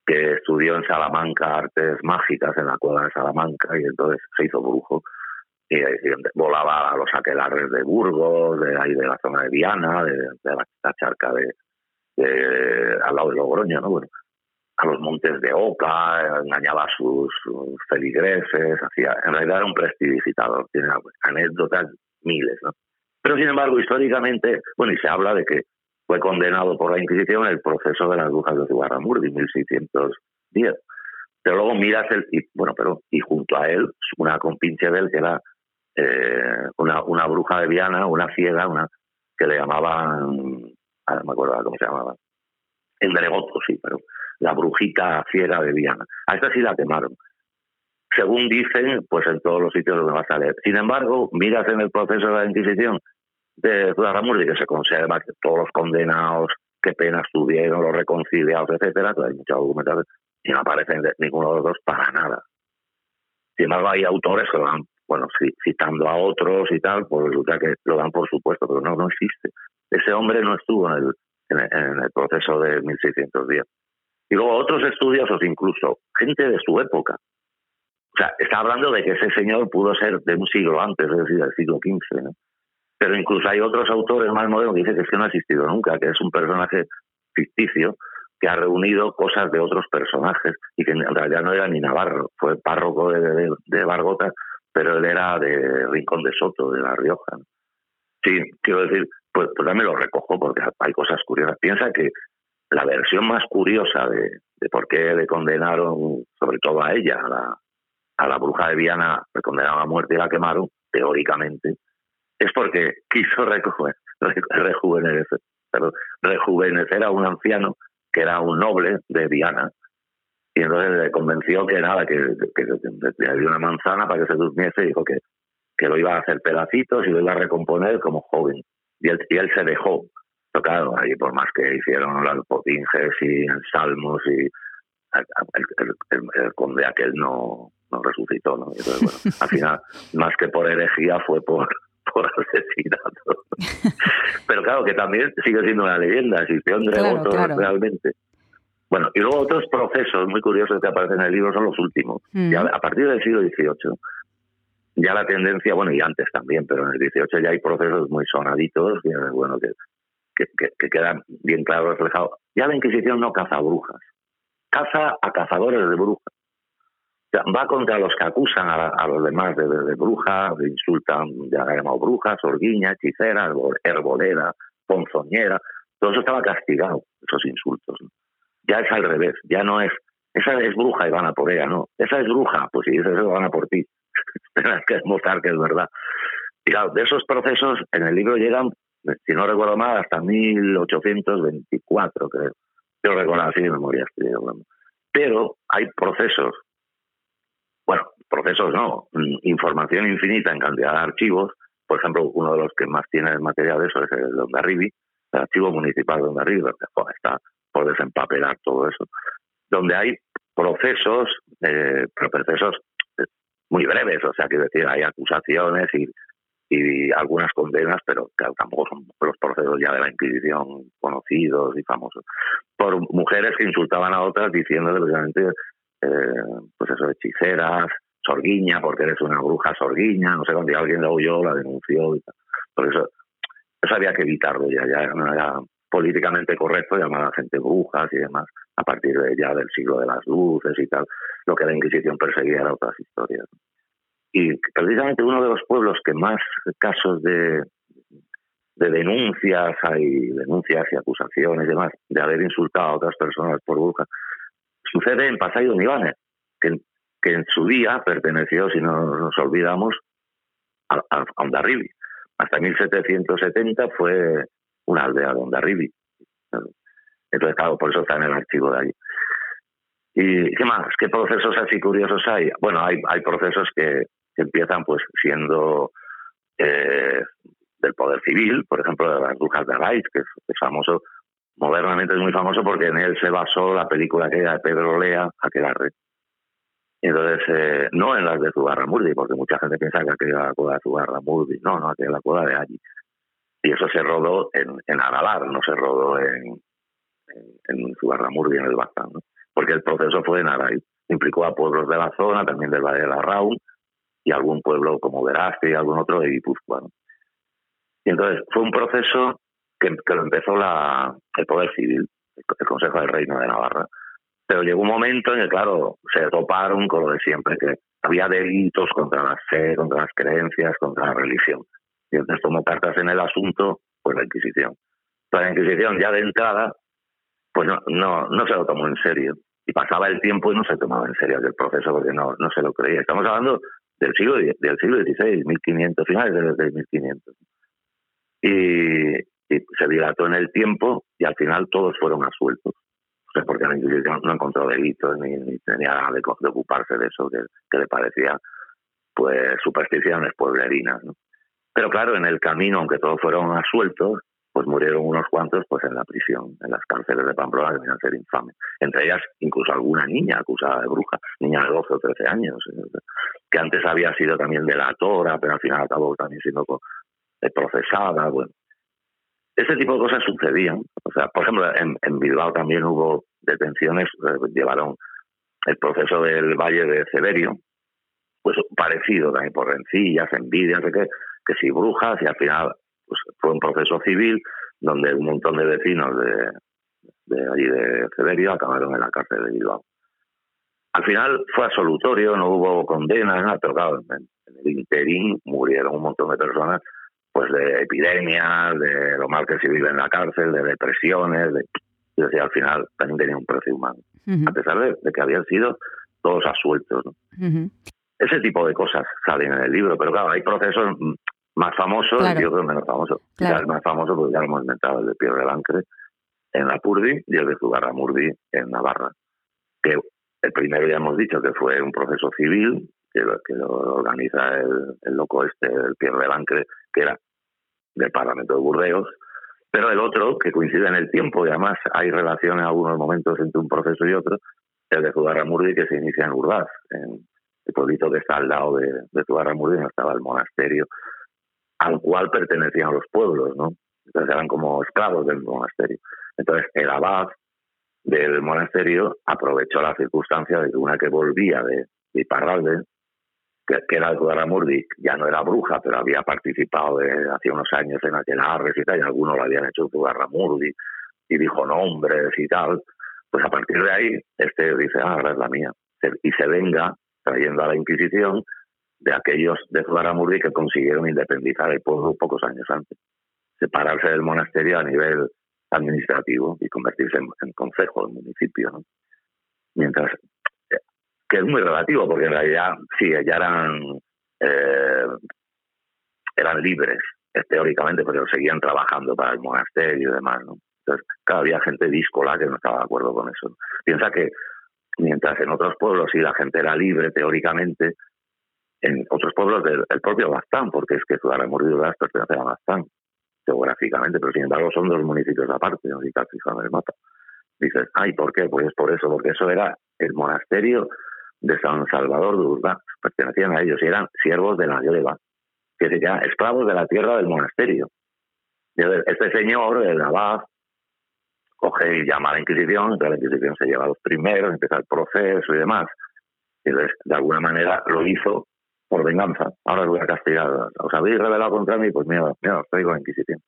que estudió en Salamanca artes mágicas en la cueva de Salamanca y entonces se hizo brujo y, volaba a los aquelarres de Burgos, de ahí de la zona de Viana, de, de la, charca de, de, al lado de Logroño, ¿no? Bueno, a los montes de Oca, engañaba a sus, sus feligreses, hacía, en realidad era un prestidigitador, tiene anécdotas miles, ¿no? Pero sin embargo, históricamente, bueno, y se habla de que fue condenado por la Inquisición el proceso de las brujas de Zugarramurdi, 1610. Pero luego miras el, y, bueno, pero, y junto a él, una compinche de él que era eh, una, una bruja de Viana, una ciega, una que le llamaban, ah, no me acuerdo cómo se llamaba, Endregoto, sí, pero la brujita ciega de Viana. A esta sí la quemaron. Según dicen, pues en todos los sitios donde vas a leer. Sin embargo, miras en el proceso de la Inquisición de Zugarramurdi que se conserva que todos los condenados, qué penas tuvieron, los reconciliados, etcétera, hay muchos documentales, y no aparecen de ninguno de los dos para nada. Sin embargo, hay autores que lo dan, bueno, citando a otros y tal, pues resulta que lo dan por supuesto, pero no, no existe. Ese hombre no estuvo en el, en el, en el proceso de 1610. Y luego otros estudiosos, incluso gente de su época, o sea, está hablando de que ese señor pudo ser de un siglo antes, es decir, del siglo XV, ¿no? Pero incluso hay otros autores más modernos que dicen que es que no ha existido nunca, que es un personaje ficticio que ha reunido cosas de otros personajes y que en realidad no era ni Navarro, fue párroco de, de, de Bargota, pero él era de Rincón de Soto, de La Rioja. Sí, quiero decir, pues, pues también lo recojo porque hay cosas curiosas. Piensa que la versión más curiosa de, de por qué le condenaron, sobre todo a ella, a la, a la bruja de Viana, le condenaron a muerte y la quemaron, teóricamente, es porque quiso rejuvenecer, rejuvenecer, a un anciano que era un noble de Diana, y entonces le convenció que nada, que, le dio una manzana para que se durmiese y dijo que, que lo iba a hacer pedacitos y lo iba a recomponer como joven. Y él, y él se dejó. Claro, ahí por más que hicieron las potinges y salmos y el, conde aquel no, no resucitó, ¿no? Entonces, bueno, al final, más que por herejía, fue por, por asesinato. Pero claro, que también sigue siendo una leyenda, existió un claro, realmente. Bueno, y luego otros procesos muy curiosos que aparecen en el libro son los últimos. Mm. a partir del siglo XVIII, ya la tendencia, bueno, y antes también, pero en el XVIII ya hay procesos muy sonaditos, bueno, que, que, que, quedan bien claro reflejados. Ya la Inquisición no caza brujas, caza a cazadores de brujas. Va contra los que acusan a, los demás de, de, brujas, insultan, ya llamado brujas, orguiña, hechicera, herbolera, ponzoñera. Todo eso estaba castigado, esos insultos. Ya es al revés, ya no es, esa es bruja y van a por ella, no. Esa es bruja, pues si dices eso van a por ti. Tienes que demostrar que es verdad. Y claro, de esos procesos en el libro llegan, si no recuerdo mal, hasta 1824, creo. Yo recuerdo así de memoria. Pero hay procesos, bueno, procesos no, mm, información infinita en cantidad de archivos. Por ejemplo, uno de los que más tiene material de eso es el de Ondarribi, el archivo municipal de Ondarribi, está por desempapelar todo eso, donde hay procesos, eh, pero procesos muy breves, o sea, quiero decir, hay acusaciones y, y algunas condenas, pero tampoco son los procesos ya de la Inquisición conocidos y famosos, por mujeres que insultaban a otras diciendo precisamente, eh, pues eso, hechiceras, sorguiña, porque eres una bruja sorguiña, no sé, cuando alguien la huyó, la denunció y tal. Por eso, eso había que evitarlo ya, ya era políticamente correcto llamar a gente brujas y demás, a partir de ya del siglo de las luces y tal, lo que la Inquisición perseguía era otras historias. Y precisamente uno de los pueblos que más casos de, de denuncias hay, denuncias y acusaciones y demás, de haber insultado a otras personas por brujas, sucede en Pasay de que, en su día perteneció, si no nos olvidamos, a, a, Ondarribi. Hasta 1770 fue una aldea de Ondarribi. Entonces, por eso está en el archivo de allí. ¿Y qué más? ¿Qué procesos así curiosos hay? Bueno, hay, procesos que, empiezan pues siendo eh, del poder civil, por ejemplo, de las brujas de Araiz, que es, famoso, modernamente es muy famoso porque en él se basó la película aquella de Pedro Lea, Aquelarre. Entonces, eh, no en las de Zugarramurdi, porque mucha gente piensa que aquella la cueva de Zugarramurdi, no, no, aquella es la cueva de allí. Y eso se rodó en, en Aralar, no se rodó en, en, en Zugarramurdi, en el Bazán, ¿no? porque el proceso fue en Araiz. Implicó a pueblos de la zona, también del Valle de la Raun, y algún pueblo como Verazte y algún otro de Guipúzcoa. Y entonces fue un proceso que, lo empezó la, el Poder Civil, el Consejo del Reino de Navarra. Pero llegó un momento en que, claro, se toparon con lo de siempre, que había delitos contra la fe, contra las creencias, contra la religión. Y entonces tomó cartas en el asunto, pues la Inquisición. la Inquisición ya de entrada, pues no, no, no se lo tomó en serio. Y pasaba el tiempo y no se tomaba en serio el proceso porque no, no se lo creía. Estamos hablando del siglo, del siglo XVI, 1500, finales del 1500. Y, y, se dilató en el tiempo y al final todos fueron asueltos. O sea, porque la Inquisición no encontró delitos ni, tenía nada de, ocuparse de eso, que, le parecía pues supersticiones pueblerinas. ¿no? Pero claro, en el camino, aunque todos fueron asueltos, pues murieron unos cuantos pues en la prisión, en las cárceles de Pamplona, que debían ser infames. Entre ellas, incluso alguna niña acusada de bruja, niña de 12 o 13 años, eh, que antes había sido también delatora, pero al final acabó también siendo eh, procesada. Bueno, ese tipo de cosas sucedían. O sea, por ejemplo, en, Bilbao también hubo detenciones, llevaron el proceso del Valle de Severio, pues parecido también por rencillas, envidias, que, que si brujas, y al final pues fue un proceso civil donde un montón de vecinos de, de allí de Severio acabaron en la cárcel de Bilbao. Al final fue absolutorio, no hubo condena, nada, pero claro, en, el interín murieron un montón de personas pues de epidemias, de lo mal que se vive en la cárcel, de depresiones, de, y decía, al final también tenía un precio humano, a pesar de, que habían sido todos asueltos. Ese tipo de cosas salen en el libro, pero claro, hay procesos más famoso y otro menos famoso. el más famoso, pues ya lo hemos inventado, el de Pierre Lancre, en Lapurdi y el de Zugarramurdi en Navarra. Que el primero ya hemos dicho que fue un proceso civil, que lo, que lo organiza el, el, loco este, el Pierre de Lancre, que era del Parlamento de Burdeos, pero el otro, que coincide en el tiempo, y además hay relación en algunos momentos entre un proceso y otro, el de Zugarramurdi, que se inicia en Urdaz, en el pueblito que está al lado de, de Zugarramurdi, donde estaba el monasterio, al cual pertenecían los pueblos, ¿no? Entonces eran como esclavos del monasterio. Entonces el abad del monasterio aprovechó la circunstancia de que una que volvía de, de Iparralde, que, que, era de Murdi, ya no era bruja, pero había participado hace unos años en aquel Arres y tal, y algunos lo habían hecho en Murdi, y dijo nombres y tal, pues a partir de ahí, este dice, ah, ahora es la mía, y se venga trayendo a la Inquisición de aquellos de Zugaramurdi que consiguieron independizar el pueblo pocos años antes, separarse del monasterio a nivel administrativo y convertirse en, en consejo del municipio. ¿no? Mientras que es muy relativo, porque en realidad sí, ya eran, eh, eran libres, teóricamente, pero seguían trabajando para el monasterio y demás. ¿no? Entonces, cada había gente díscola que no estaba de acuerdo con eso. Piensa que mientras en otros pueblos sí la gente era libre teóricamente, en otros pueblos del propio Bastán, porque es que Zugarramurdi y pertenece a Bastán geográficamente, pero sin embargo son dos municipios aparte, no si el mapa. Dices, ay, ¿por qué? Pues por eso, porque eso era el monasterio de San Salvador de Urbán, pertenecían a ellos y eran siervos de la gleba, que serían esclavos de la tierra del monasterio. Este señor, el abad, coge y llama a la Inquisición, entonces la Inquisición se lleva a los primeros, empieza el proceso y demás. Y de alguna manera lo hizo por venganza. Ahora os voy a castigar. ¿Os habéis revelado contra mí? Pues mira, mira, os traigo la Inquisición.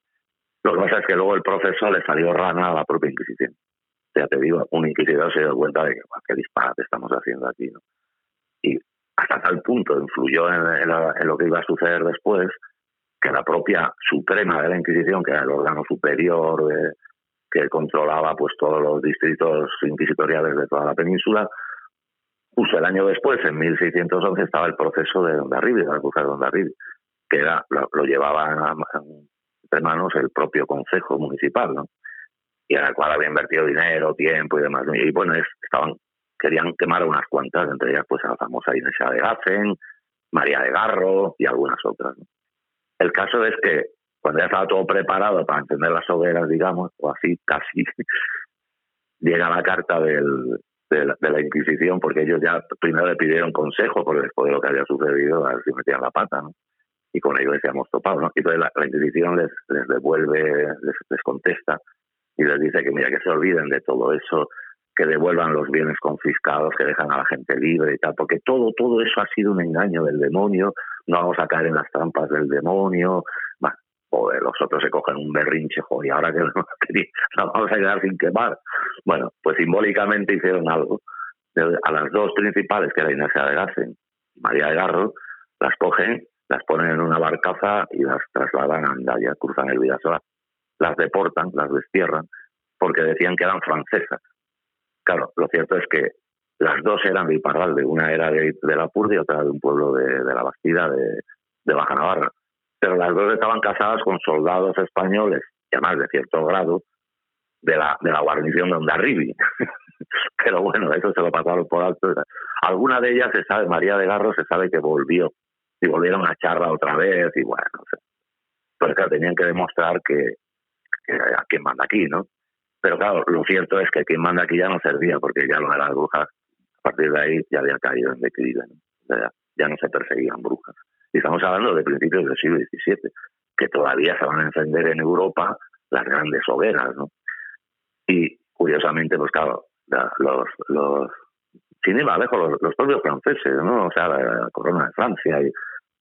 Lo que pasa es que luego el proceso le salió rana a la propia Inquisición ya te digo, un inquisidor se dio cuenta de que qué disparate estamos haciendo aquí, ¿no? Y hasta tal punto influyó en, lo que iba a suceder después que la propia Suprema de la Inquisición, que era el órgano superior que controlaba pues todos los distritos inquisitoriales de toda la península, justo el año después, en 1611, estaba el proceso de Ondarribi, de la cruz de Ondarribi, que era, lo, lo llevaba entre manos el propio Consejo Municipal, ¿no? Y en el cual había invertido dinero, tiempo y demás. Y bueno, estaban querían quemar unas cuantas, entre ellas pues a la famosa Inés de Gassen, María de Garro y algunas otras. El caso es que cuando ya estaba todo preparado para encender las hogueras, digamos, o así casi, llega la carta del, de, la, Inquisición, porque ellos ya primero le pidieron consejo por después de lo que había sucedido, a ver si metían la pata. Y con ello decíamos topado, ¿no? Y entonces la, Inquisición les, devuelve, les contesta y les dice que mira que se olviden de todo eso, que devuelvan los bienes confiscados, que dejan a la gente libre y tal, porque todo todo eso ha sido un engaño del demonio, no vamos a caer en las trampas del demonio, joder, los otros se cogen un berrinche, joder, y ahora que nos vamos a quedar sin quemar. Bueno, pues simbólicamente hicieron algo. A las dos principales, que era Inés de Gassen María de Garro, las cogen, las ponen en una barcaza y las trasladan a Andaya, cruzan el Vidasoa las deportan, las destierran, porque decían que eran francesas. Claro, lo cierto es que las dos eran de Iparralde, una era de, la Purdia otra de un pueblo de, la Bastida, de, Baja Navarra. Pero las dos estaban casadas con soldados españoles, y además de cierto grado, de la, de la guarnición de Ondarribi. Pero bueno, eso se lo pasaron por alto. Alguna de ellas se sabe, María de Garro se sabe que volvió, y volvieron a charla otra vez, y bueno, no sé. Pero que tenían que demostrar que, a quien manda aquí, ¿no? Pero claro, lo cierto es que quien manda aquí ya no servía, porque ya no eran brujas. A partir de ahí ya había caído en declive, ya, no se perseguían brujas. Y estamos hablando de principios del siglo XVII, que todavía se van a encender en Europa las grandes hogueras, ¿no? Y curiosamente, pues claro, los, los sin ir lejos, los, propios franceses, ¿no? O sea, la, corona de Francia y,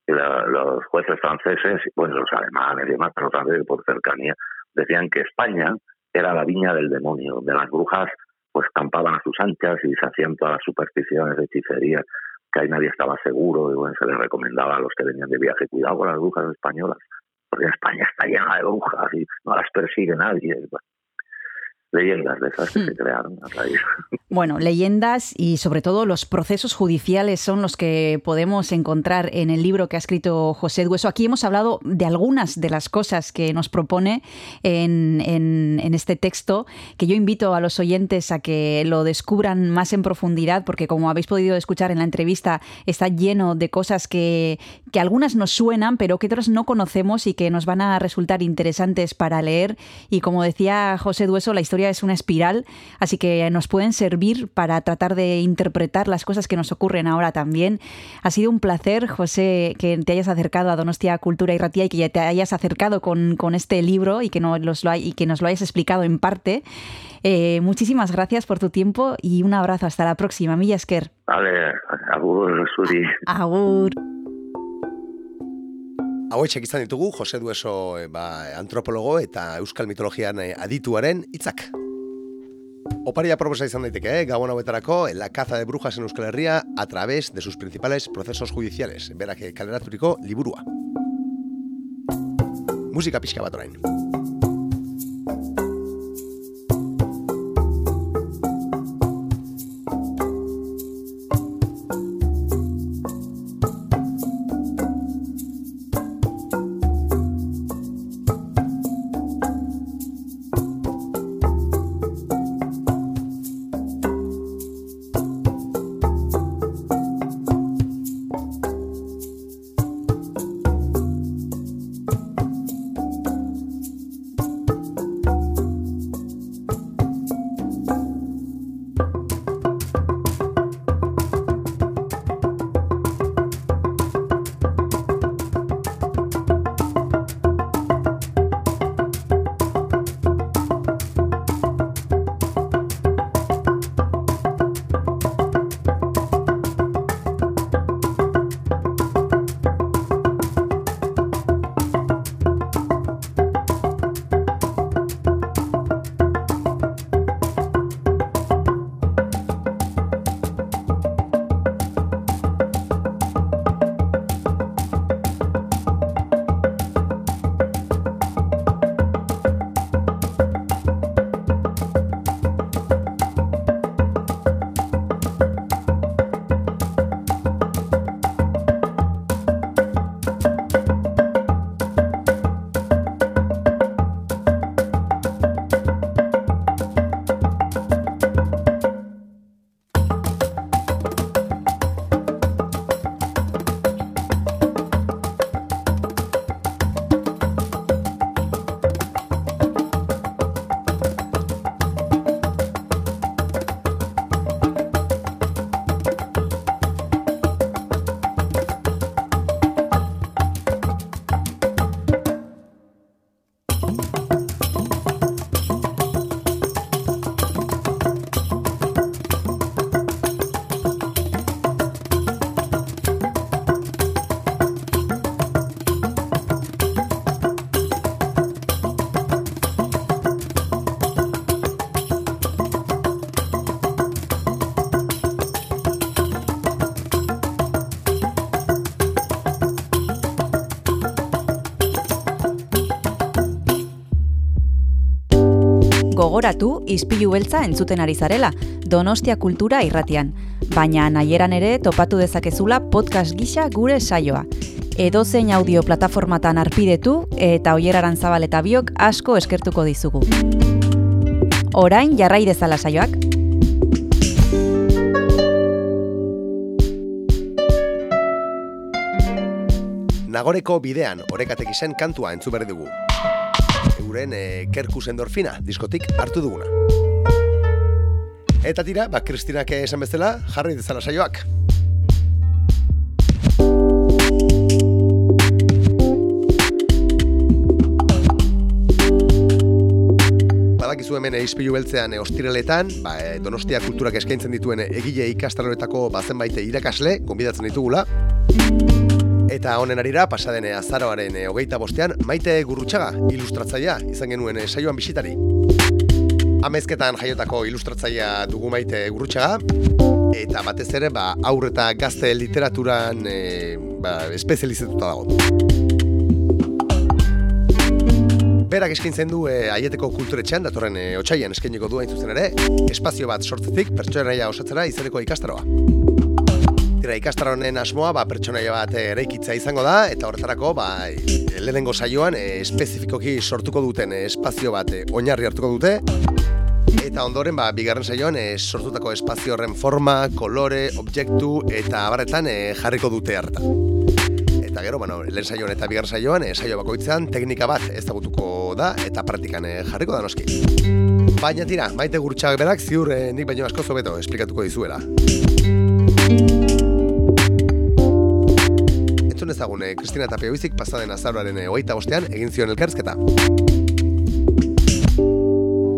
los jueces franceses, bueno, los alemanes y demás, pero también por cercanía, decían que España era la viña del demonio, donde las brujas pues campaban a sus anchas y se hacían todas las supersticiones de hechicería, que ahí nadie estaba seguro, y bueno, se les recomendaba a los que venían de viaje, cuidado con las brujas españolas, porque España está llena de brujas y no las persigue nadie. Leyendas de esas que se hmm. crearon a raíz. Bueno, leyendas y sobre todo los procesos judiciales son los que podemos encontrar en el libro que ha escrito José Dueso. Aquí hemos hablado de algunas de las cosas que nos propone en, en, este texto, que yo invito a los oyentes a que lo descubran más en profundidad, porque como habéis podido escuchar en la entrevista, está lleno de cosas que, que algunas nos suenan, pero que otras no conocemos y que nos van a resultar interesantes para leer. Y como decía José Dueso, la historia es una espiral, así que nos pueden servir para tratar de interpretar las cosas que nos ocurren ahora también. Ha sido un placer, José, que te hayas acercado a Donostia Cultura y Ratía y que ya te hayas acercado con, este libro y que, nos lo, y que nos lo hayas explicado en parte. Eh, muchísimas gracias por tu tiempo y un abrazo. Hasta la próxima. Milla Esker. Vale, agur, Suri. Agur. Hauetxek izan ditugu, Jose Dueso eh, ba, antropologo eta euskal mitologian eh, adituaren hitzak. Oparia proposa izan daiteke, eh? gabon hauetarako, la caza de brujas en Euskal Herria a través de sus principales procesos judiciales, berak kaleraturiko liburua. Musika pixka bat orain. Gogoratu izpilu beltza entzuten ari zarela, Donostia Kultura irratian. Baina nahieran ere topatu dezakezula podcast gisa gure saioa. Edo zein audio plataformatan arpidetu eta oieraran zabal eta biok asko eskertuko dizugu. Orain jarrai dezala saioak. Nagoreko bidean orekatek izen kantua entzu berri dugu euren e, kerkus endorfina diskotik hartu duguna. Eta tira, ba, Kristinak esan bezala, jarri dezala saioak. Badakizu hemen eizpilu beltzean e, ostireletan, ba, e, donostia kulturak eskaintzen dituen egile ikastaroretako bazenbait irakasle, konbidatzen ditugula. Eta honen arira, pasadene azaroaren e, hogeita bostean, maite gurrutxaga, ilustratzaia, izan genuen e, saioan bisitari. Amezketan jaiotako ilustratzaia dugu maite gurrutxaga, eta batez ere, ba, aurreta gazte literaturan e, ba, espezializatuta dago. Berak eskintzen du e, aieteko kulturetxean, datorren e, otxaian eskainiko du hain zuzen ere, espazio bat sortzetik pertsonaia osatzera izeneko ikastaroa. Tira ikastaro honen asmoa, ba, pertsonaia bat eraikitza izango da, eta horretarako, ba, lehenengo saioan, e, espezifikoki sortuko duten espazio bat e, oinarri hartuko dute, eta ondoren, ba, bigarren saioan, e, sortutako espazio horren forma, kolore, objektu, eta abarretan e, jarriko dute harta eta gero, bueno, lehen saioan eta bigar saioan, e, saio bakoitzean teknika bat ezagutuko da eta praktikan e, jarriko da noski. Baina tira, maite gurtxak berak ziur e, nik baino asko zobeto esplikatuko dizuela entzun ezagune eh, Kristina Tapia Bizik pasaden azaroaren eh, hogeita bostean egin zion elkarrizketa.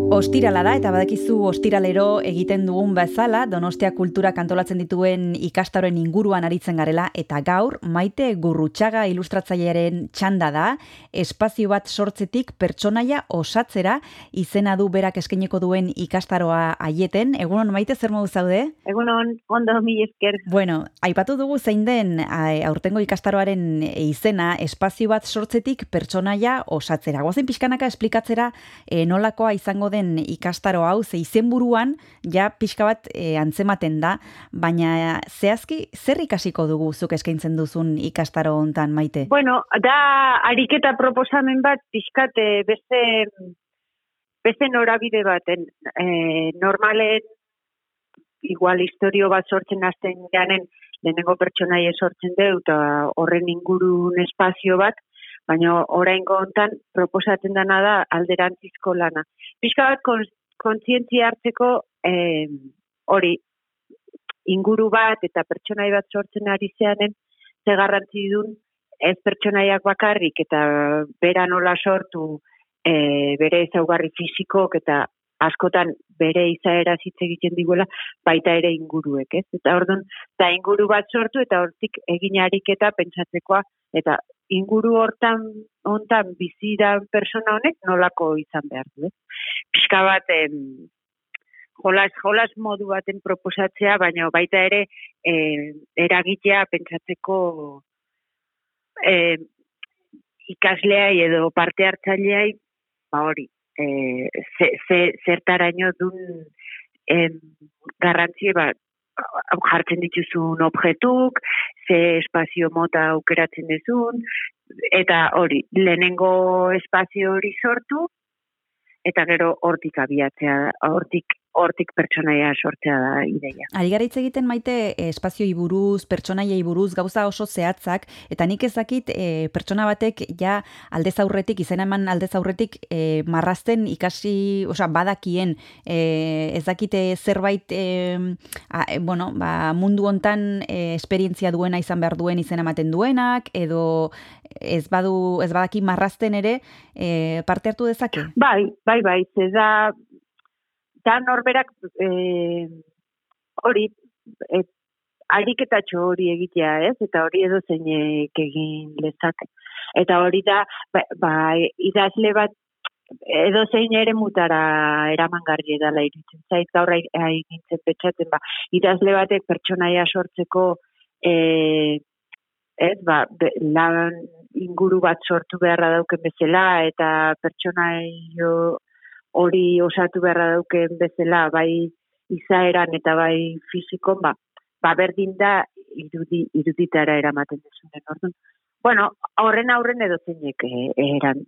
Ostirala da eta badakizu ostiralero egiten dugun bezala Donostia Kultura kantolatzen dituen ikastaroen inguruan aritzen garela eta gaur Maite Gurrutxaga ilustratzailearen txanda da espazio bat sortzetik pertsonaia osatzera izena du berak eskaineko duen ikastaroa haieten. Egunon Maite zer modu zaude? Egunon, ondo mi esker. Bueno, aipatu dugu zein den aurtengo ikastaroaren izena espazio bat sortzetik pertsonaia osatzera. Goazen pixkanaka esplikatzera e, nolakoa izango den ikastaro hau, ze izenburuan ja pixka bat e, antzematen da, baina zehazki zer ikasiko dugu zuk eskaintzen duzun ikastaro hontan maite? Bueno, da ariketa proposamen bat pixkat e, beste beste norabide baten e, normalen igual historio bat sortzen hasten janen lehenengo pertsonaia sortzen du eta horren ingurun espazio bat baina oraingo hontan proposatzen dana da alderantzizko lana. Pixka bat kontzientzia hartzeko hori inguru bat eta pertsonai bat sortzen ari zeanen ze garrantzi duen ez pertsonaiak bakarrik eta bera nola sortu e, bere ezaugarri fisikok eta askotan bere izaera hitz egiten diguela baita ere inguruek, ez? Eta orduan, da inguru bat sortu eta hortik egin ariketa pentsatzekoa eta inguru hortan hontan bizi da persona honek nolako izan behar du, eh? Piska bat em, jolas, jolas modu baten proposatzea, baina baita ere e, eragitea pentsatzeko e, ikasleai edo parte hartzaileai ba hori, e, ze, ze, zertaraino dun em, garrantzie bat jartzen dituzun objetuk, ze espazio mota aukeratzen dezun, eta hori, lehenengo espazio hori sortu, eta gero hortik abiatzea, hortik hortik pertsonaia sortzea da ideia. Ari gara egiten maite eh, espazioi buruz, pertsonaiei buruz, gauza oso zehatzak, eta nik ezakit e, pertsona batek ja aldez aurretik, izena eman aldez aurretik e, marrazten ikasi, osa, badakien, e, ezakite zerbait, e, a, bueno, ba, mundu hontan e, esperientzia duena izan behar duen izena ematen duenak, edo ez badu ez badaki marrazten ere e, parte hartu dezake? Bai, bai, bai, ez da da norberak e, hori e, ariketatxo hori egitea, ez? Eta hori edo zeinek egin lezake. Eta hori da, ba, ba idazle bat edo zein ere mutara eramangarri edala iritzen zait gaur egintzen petxaten, ba, idazle batek pertsonaia sortzeko e, ez, ba, lan inguru bat sortu beharra dauken bezala eta pertsonaio hori osatu beharra dauken bezala bai izaeran eta bai fizikon, ba, ba berdin da irudi, iruditara eramaten desunen. Orduan, bueno, horren aurren edo zeinek eh, eran,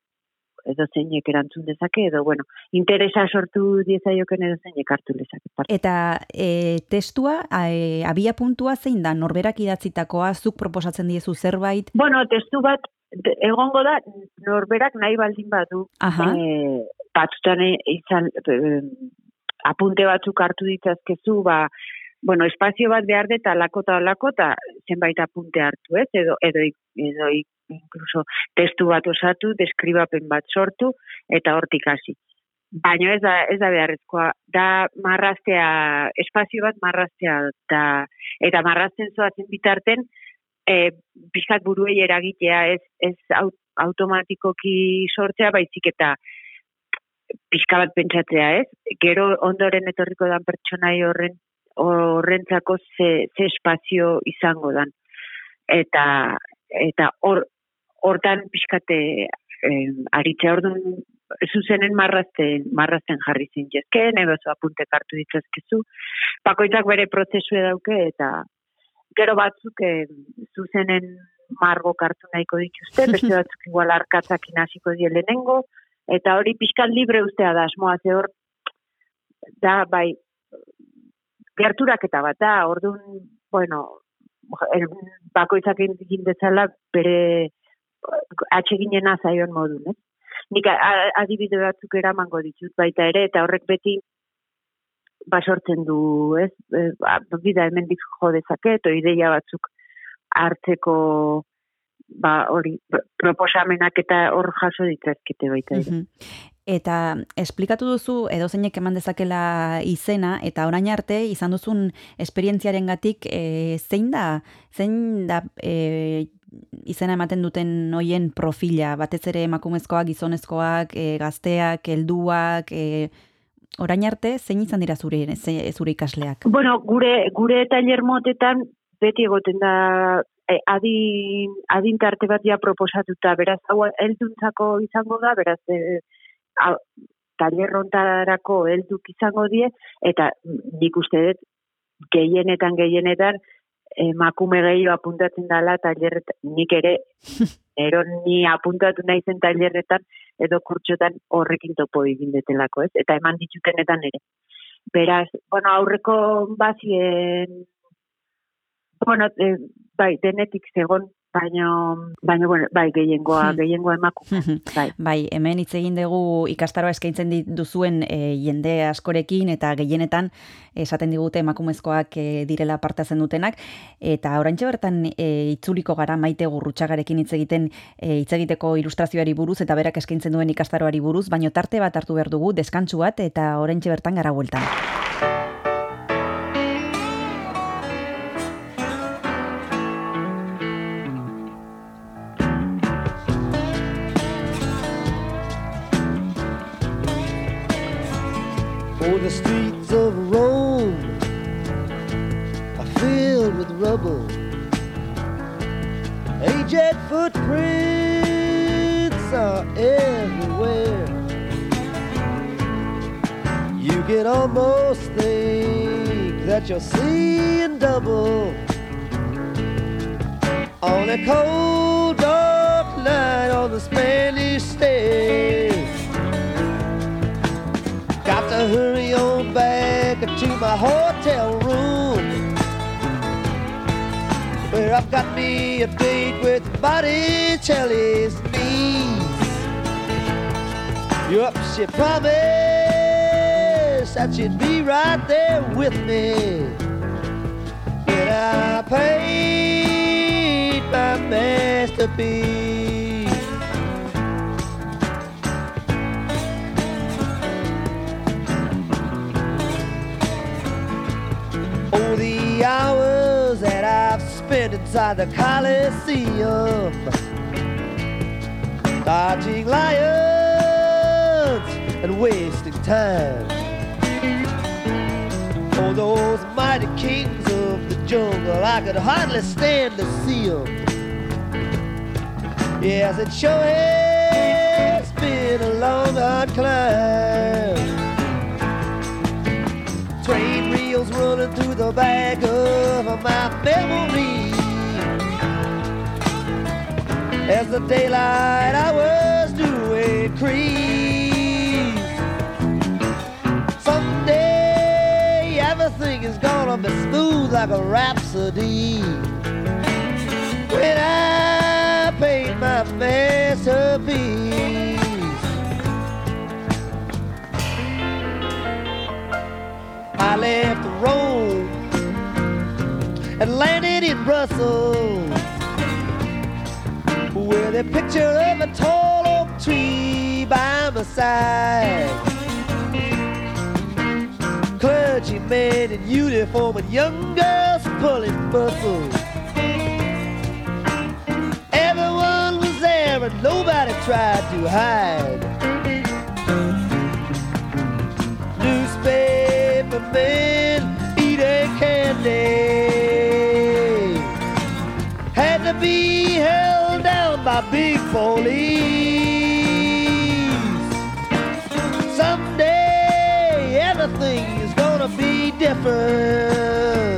edo zeinek erantzun dezake, edo, bueno, interesa sortu diezaioken edo zeinek hartu dezake. Eta e, testua, e, abia puntua zein da, norberak idatzitakoa, zuk proposatzen diezu zerbait? Bueno, testu bat, egongo da, norberak nahi baldin badu, e, batzutan izan apunte batzuk hartu ditzazkezu, ba, bueno, espazio bat behar deta lakota lakota zenbait apunte hartu, ez? Edo, edo, edo incluso testu bat osatu, deskribapen bat sortu, eta hortik hasi. Baina ez da, ez da beharrezkoa, da marraztea, espazio bat marraztea, da, eta marrazten zoatzen bitarten, e, bizkat buruei eragitea, ez, ez automatikoki sortzea, baizik eta pixka bat pentsatzea, ez? Gero ondoren etorriko dan pertsonai horren horrentzako ze, ze espazio izango dan. Eta eta hor hortan pixkate eh, aritze orduan zuzenen marrazten, marrazten jarri zintzezke, nebezo apunte kartu ditzezkezu, bakoitzak bere prozesu dauke eta gero batzuk eh, zuzenen margo kartu nahiko dituzte, beste batzuk igual arkatzak inaziko die lehenengo, eta hori pixkan libre ustea da, asmoa ze hor, da, bai, gerturak eta bat da, orduan, bueno, el, bakoitzak egin dezala bere atseginen azaion modun, eh? Nik adibide batzuk eramango ditut baita ere, eta horrek beti basortzen du, ez? E, bida hemen dik jo dezake, ideia batzuk hartzeko ba, hori, proposamenak eta hor jaso ditzazkete baita ere. Eta esplikatu duzu edo zeinek eman dezakela izena eta orain arte izan duzun esperientziaren gatik e, zein da, zein da e, izena ematen duten hoien profila, batez ere emakumezkoak, gizonezkoak, e, gazteak, helduak, e, orain arte zein izan dira zure, zure ikasleak? Bueno, gure, gure tailer motetan beti egoten da e, adin, adin tarte bat ja proposatuta, beraz, hau elduntzako izango da, beraz, e, talerrontarako helduk izango die, eta nik uste dut, gehienetan, gehienetan, emakume gehiago apuntatzen dela talerretan, nik ere, ero ni apuntatu nahi zen talerretan, edo kurtxotan horrekin topo egin detelako, ez? Eta eman ditutenetan ere. Beraz, bueno, aurreko bazien, bueno, e, bai, denetik zegon baina baina bueno, bai gehiengoa hmm. gehiengoa emaku. bai. bai, hemen hitz egin dugu ikastaroa eskaintzen dituzuen e, jende askorekin eta gehienetan esaten digute emakumezkoak e, direla partatzen dutenak eta oraintxe bertan e, itzuliko gara Maite Gurrutxagarekin hitz egiten e, hitz egiteko ilustrazioari buruz eta berak eskaintzen duen ikastaroari buruz, baino tarte bat hartu behar dugu deskantsu bat eta oraintxe bertan gara bueltan. The streets of Rome are filled with rubble. Aged footprints are everywhere. You can almost think that you're seeing double on a cold, dark night on the Spanish stage. To hurry on back to my hotel room. Where I've got me a date with Botticelli's niece. Yup, she promised that she'd be right there with me. When I paid my masterpiece Oh, the hours that I've spent inside the Coliseum, dodging lions and wasting time. Oh, those mighty kings of the jungle, I could hardly stand to see them. Yes, it sure has been a long, hard climb. Running through the back of my memory. As the daylight I was doing crease. Someday everything is gonna be smooth like a rhapsody. When I paint my masterpiece. I left Rome and landed in Brussels with a picture of a tall oak tree by my side. Clergymen in uniform and young girls pulling muscles. Everyone was there and nobody tried to hide. Newspaper man Sunday. Had to be held down by big police. Someday everything is gonna be different.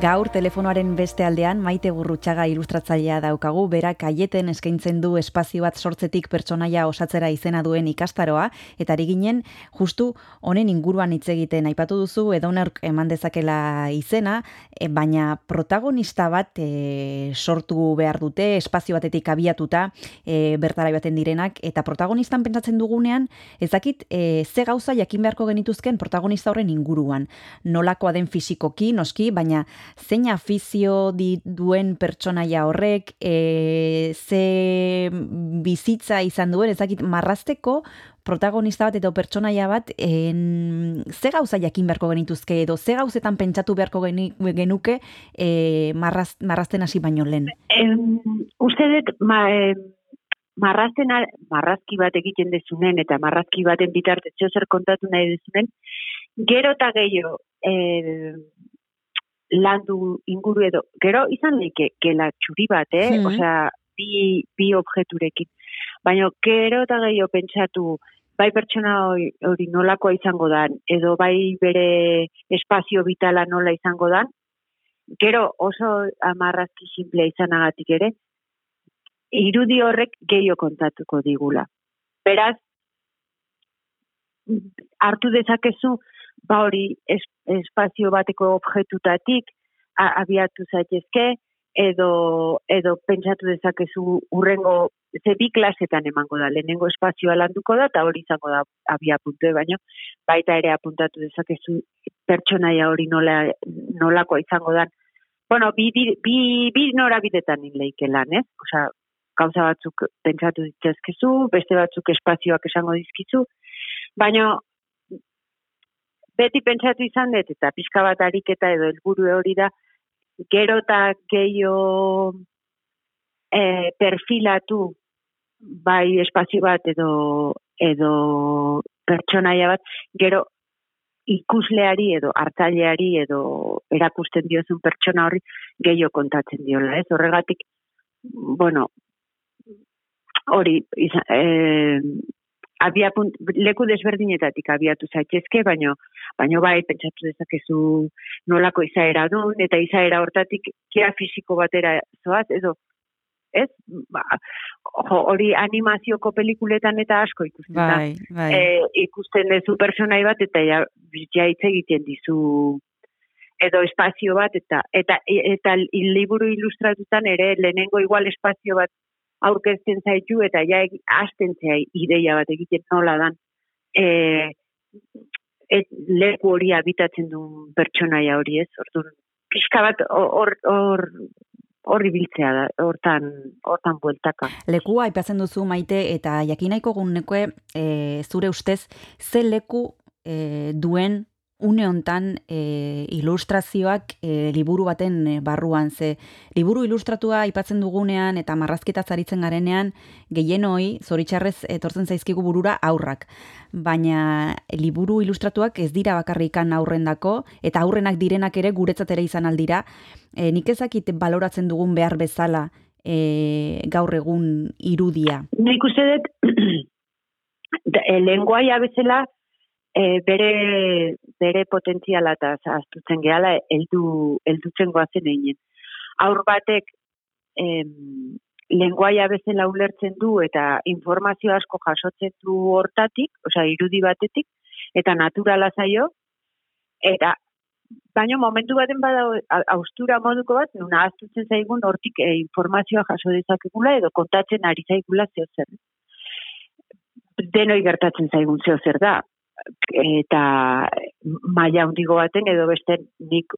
Gaur telefonoaren beste aldean maite gurrutxaga ilustratzailea daukagu, berak aieten eskaintzen du espazio bat sortzetik pertsonaia osatzera izena duen ikastaroa, eta ari ginen justu honen inguruan hitz egiten. Aipatu duzu edonerk eman dezakela izena, e, baina protagonista bat e, sortu behar dute, espazio batetik abiatuta e, bertara baten direnak, eta protagonistan pentsatzen dugunean, ezakit e, ze gauza jakin beharko genituzken protagonista horren inguruan. Nolakoa den fizikoki, noski, baina zein afizio di duen pertsonaia horrek, e, ze bizitza izan duen, ezakit marrasteko protagonista bat edo pertsonaia bat en, ze gauza jakin beharko genituzke edo ze gauzetan pentsatu beharko genuke e, marraz, marrazten hasi baino lehen? uste dut, ma, marrazten, marrazki bat egiten dezunen eta marrazki baten bitartez zer kontatu nahi dezunen, gero eta gehiago, e, landu inguru edo, gero izan leike, gela txuri bat, eh? Mm Osea, bi, bi objeturekin. Baina, gero eta gehiago pentsatu, bai pertsona hori nolakoa izango dan, edo bai bere espazio vitala nola izango dan, gero oso amarrazki simplea izanagatik ere, irudi horrek gehiago kontatuko digula. Beraz, hartu dezakezu, ba hori espazio bateko objetutatik abiatu zaitezke edo edo pentsatu dezakezu urrengo ze bi klasetan emango da lehenengo espazioa landuko da eta hori izango da abia puntu baino baita ere apuntatu dezakezu pertsonaia hori nola nolakoa izango da bueno bi bi bi, bi norabidetan leike lan ez osea gauza batzuk pentsatu ditzazkezu beste batzuk espazioak esango dizkizu baina beti pentsatu izan dut, eta pixka bat ariketa edo helburu hori da, gero eta gehiago e, perfilatu bai espazio bat edo edo pertsonaia bat, gero ikusleari edo hartzaileari edo erakusten diozun pertsona horri gehiago kontatzen diola, ez? Horregatik, bueno, hori, eh, abia punt, leku desberdinetatik abiatu zaitezke, baino, baino bai, pentsatu dezakezu nolako izaera duen, eta izaera hortatik kia fisiko batera zoaz, edo, ez? Ba, hori animazioko pelikuletan eta asko ikusten bai, bai. E, ikusten dezu personai bat, eta ja, ja hitz egiten dizu edo espazio bat, eta, eta, eta, eta liburu ilustratutan ere lehenengo igual espazio bat aurkezten zaitu eta ja hasten zai ideia bat egiten nola dan e, et, leku hori habitatzen du pertsonaia hori ez orduan pixka bat hor hor horri biltzea da, hortan, hortan bueltaka. Lekua aipatzen duzu maite eta jakinaiko gunnekoe e, zure ustez, ze leku e, duen une hontan e, ilustrazioak e, liburu baten e, barruan. Ze liburu ilustratua aipatzen dugunean eta marrazketa zaritzen garenean gehienoi zoritxarrez etortzen zaizkigu burura aurrak baina liburu ilustratuak ez dira bakarrikan aurrendako eta aurrenak direnak ere guretzat ere izan aldira e, nik ezakit baloratzen dugun behar bezala e, gaur egun irudia. Nik uste dut lenguaia bezala e, bere, bere potentziala eta zaztutzen gehala eldu, eldutzen goazen egin. Aur batek em, lenguaia bezala ulertzen du eta informazio asko jasotzen du hortatik, osea irudi batetik, eta naturala zaio, eta baina momentu baten bada austura moduko bat, nuna aztutzen zaigun hortik e, informazioa jaso dezakegula edo kontatzen ari zaigula zeo zer. Denoi gertatzen zaigun zeo zer da eta maila hundigo baten edo beste nik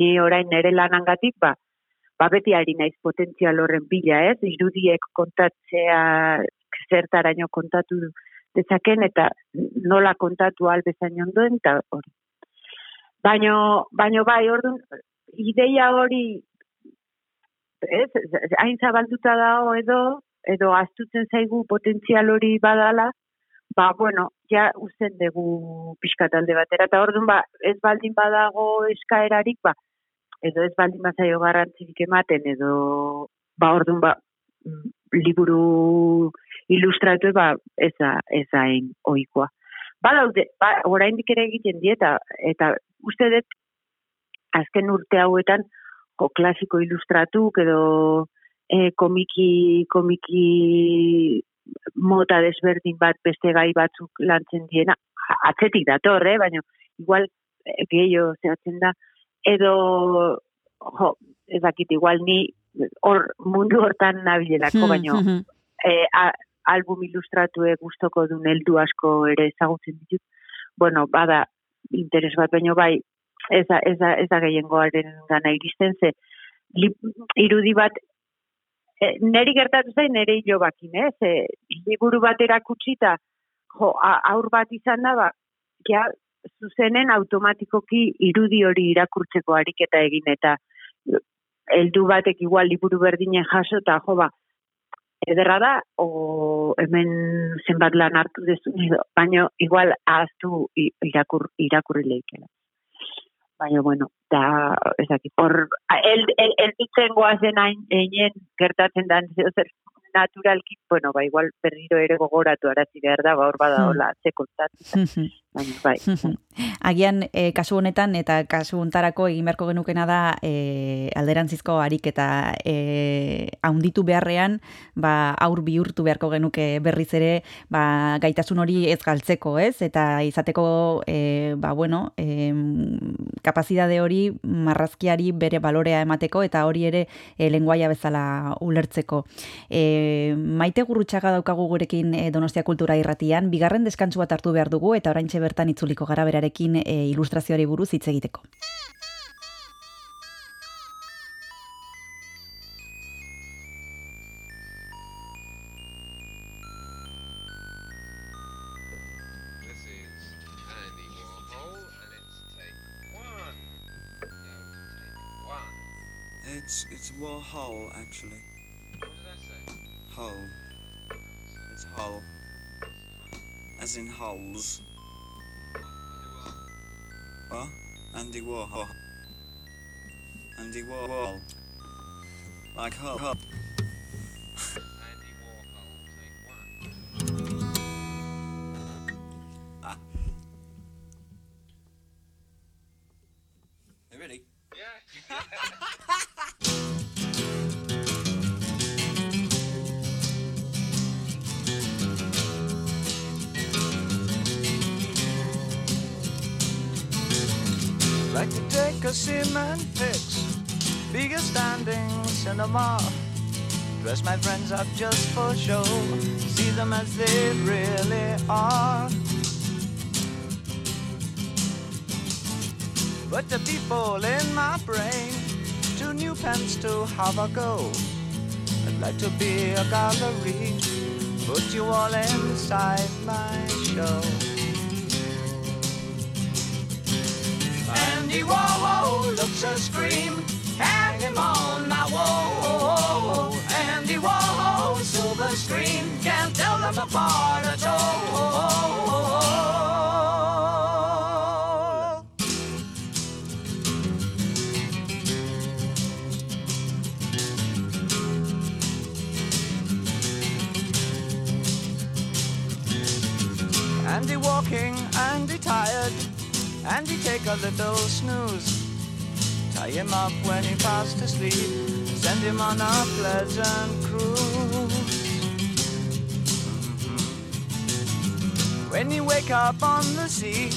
ni orain nere lanangatik ba ba beti ari naiz potentzial horren bila, ez? Irudiek kontatzea zertaraino kontatu dezaken eta nola kontatu al bezain ondoen ta hori. Baino baino bai, ordun ideia hori ez, hain zabalduta dago edo edo astutzen zaigu potentzial hori badala, ba, bueno, ja usten dugu pixka talde batera, eta orduan, ba, ez baldin badago eskaerarik, ba, edo ez baldin mazaio garrantzirik ematen, edo ba orduan ba, mm, liburu ilustratu ba ez da ez da ohikoa. Ba daude, ba oraindik ere egiten dieta eta uste dut azken urte hauetan ko klasiko ilustratu edo e, komiki komiki mota desberdin bat beste gai batzuk lantzen diena atzetik dator, eh? baina igual e, gehiago zehatzen da edo jo, ez dakit igual ni hor mundu hortan nabilelako, hmm, baina hmm, hmm. e, album ilustratue gustoko duen heldu asko ere ezagutzen ditut. Bueno, bada interes bat baino bai ez da, ez da, ez da gehiengoaren gana iristen ze irudi bat e, neri gertatu zain nere hilo ez? E, liburu bat erakutsita jo, aur bat izan da, ba, ja, zuzenen automatikoki irudi hori irakurtzeko ariketa egin eta heldu batek igual liburu berdinen jaso eta jo ba ederra da o hemen zenbat lan hartu dezu baina igual ahaztu irakur, irakurri leikela baina bueno da ez dakit por el el el goazen hain gertatzen dan zer naturalki, bueno, ba, igual berriro ere gogoratu arazi behar da, ba, hor bada hmm. Hola, ze bai. Agian, e, kasu honetan, eta kasu hontarako egin beharko genukena da, e, alderantzizko harik eta e, haunditu beharrean, ba, aur bihurtu beharko genuke berriz ere, ba, gaitasun hori ez galtzeko, ez? Eta izateko, e, ba, bueno, e, kapazidade hori marrazkiari bere balorea emateko, eta hori ere e, lenguaia bezala ulertzeko. E, maite gurrutxaga daukagu gurekin e, Donostia Kultura irratian, bigarren deskantzu bat hartu behar dugu eta oraintxe bertan itzuliko gara berarekin e, ilustrazioari buruz hitz egiteko. It's it's Warhol actually. Hull. It's Hull. As in hulls. What? Andy Warhol. Andy Warhol. Like Hull. Hull. ah. Are you ready? Yeah. like to take a cement fix, a standing cinema. Dress my friends up just for show, see them as they really are. But the people in my brain, two new pens to have a go. I'd like to be a gallery, put you all inside my show. Andy Warhol looks a scream, hang him on my wall. Andy Warhol, silver screen, can't tell them apart at all. Andy walking, Andy tired and he take a little snooze. Tie him up when he fast asleep, send him on a pleasant cruise. When you wake up on the sea,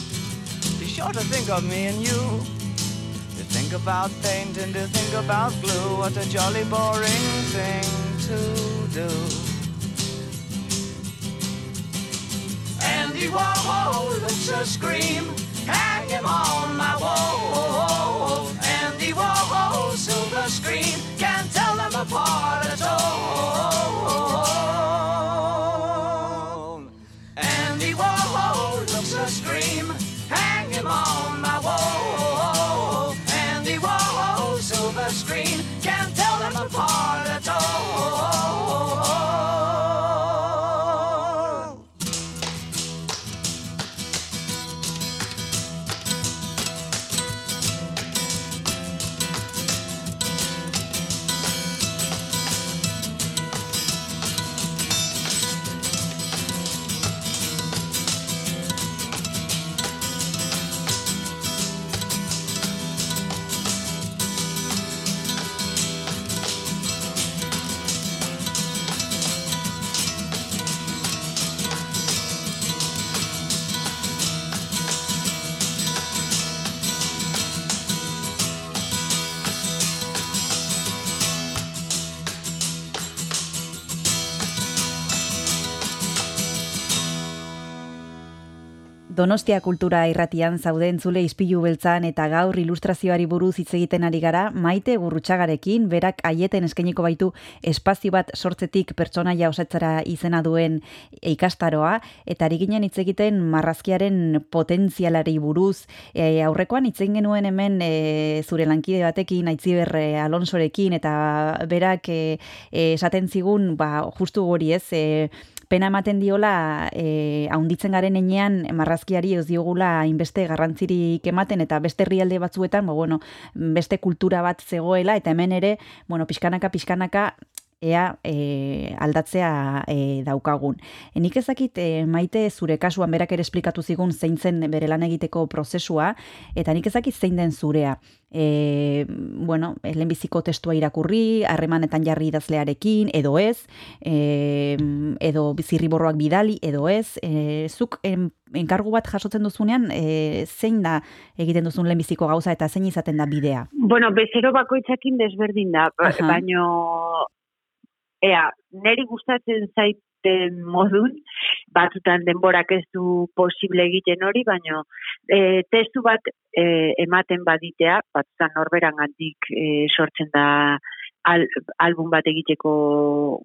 be sure to think of me and you. To think about paint and to think about glue, what a jolly boring thing to do. Andy Warhol a scream hang him on my wall. Andy Warhol, silver screen, Donostia kultura irratian zauden zule izpilu beltzan eta gaur ilustrazioari buruz hitz egiten ari gara maite gurrutxagarekin berak aieten eskainiko baitu espazio bat sortzetik pertsonaia osatzara izena duen ikastaroa eta ari ginen hitz egiten marrazkiaren potentzialari buruz. E, aurrekoan hitz genuen hemen e, zure lankide batekin aitziber e, Alonsorekin eta berak e, e, esaten zigun ba justu hori ez e, pena ematen diola e, haunditzen garen enean marrazkiari ez diogula inbeste garrantzirik ematen eta beste herrialde batzuetan, ba, bueno, beste kultura bat zegoela eta hemen ere, bueno, pixkanaka, pixkanaka, ea e, aldatzea e, daukagun. E, nik ezakit e, maite zure kasuan berak ere esplikatu zigun zein zen bere lan egiteko prozesua, eta nik ezakit zein den zurea. E, bueno, lehenbiziko testua irakurri, harremanetan jarri idazlearekin, edo ez, e, edo zirriborroak bidali, edo ez, e, zuk en, enkargu bat jasotzen duzunean, e, zein da egiten duzun lehenbiziko gauza eta zein izaten da bidea? Bueno, bezero bakoitzakin desberdin da, baino ea, neri gustatzen zaiten modun, batzutan denborak ez du posible egiten hori, baina e, testu bat e, ematen baditea, batzutan norberan gandik e, sortzen da al, album bat egiteko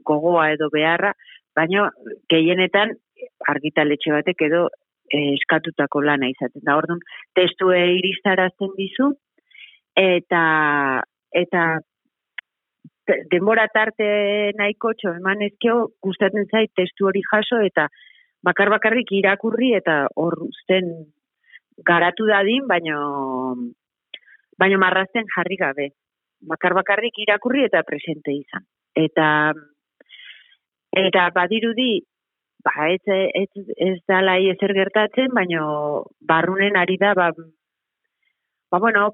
gogoa edo beharra, baina gehienetan argitaletxe batek edo eskatutako lana izaten da. Orduan, testue iristarazten dizu, eta eta denbora tarte nahiko txo eman ezkio gustatzen zait testu hori jaso eta bakar bakarrik irakurri eta hor zen garatu dadin, baino baino marrazten jarri gabe. Bakar bakarrik irakurri eta presente izan. Eta eta badirudi ba ez ez ez da lai ezer gertatzen, baino barrunen ari da ba ba bueno,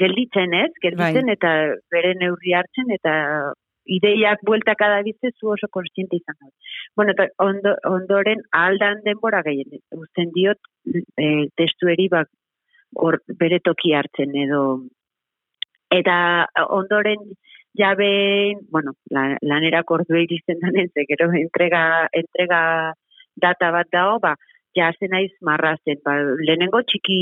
gelditzen, ez? Gelditzen bai. eta bere neurri hartzen eta ideiak bueltaka da zu oso konstiente izan da. Bueno, eta ondo, ondoren aldan denbora gehien, uzten diot e, testueri bak or, bere toki hartzen edo eta ondoren jabe, bueno, la, lanera kordue iristen danen, ze gero entrega, entrega data bat dao, ba, ja naiz marrazen, ba, lehenengo txiki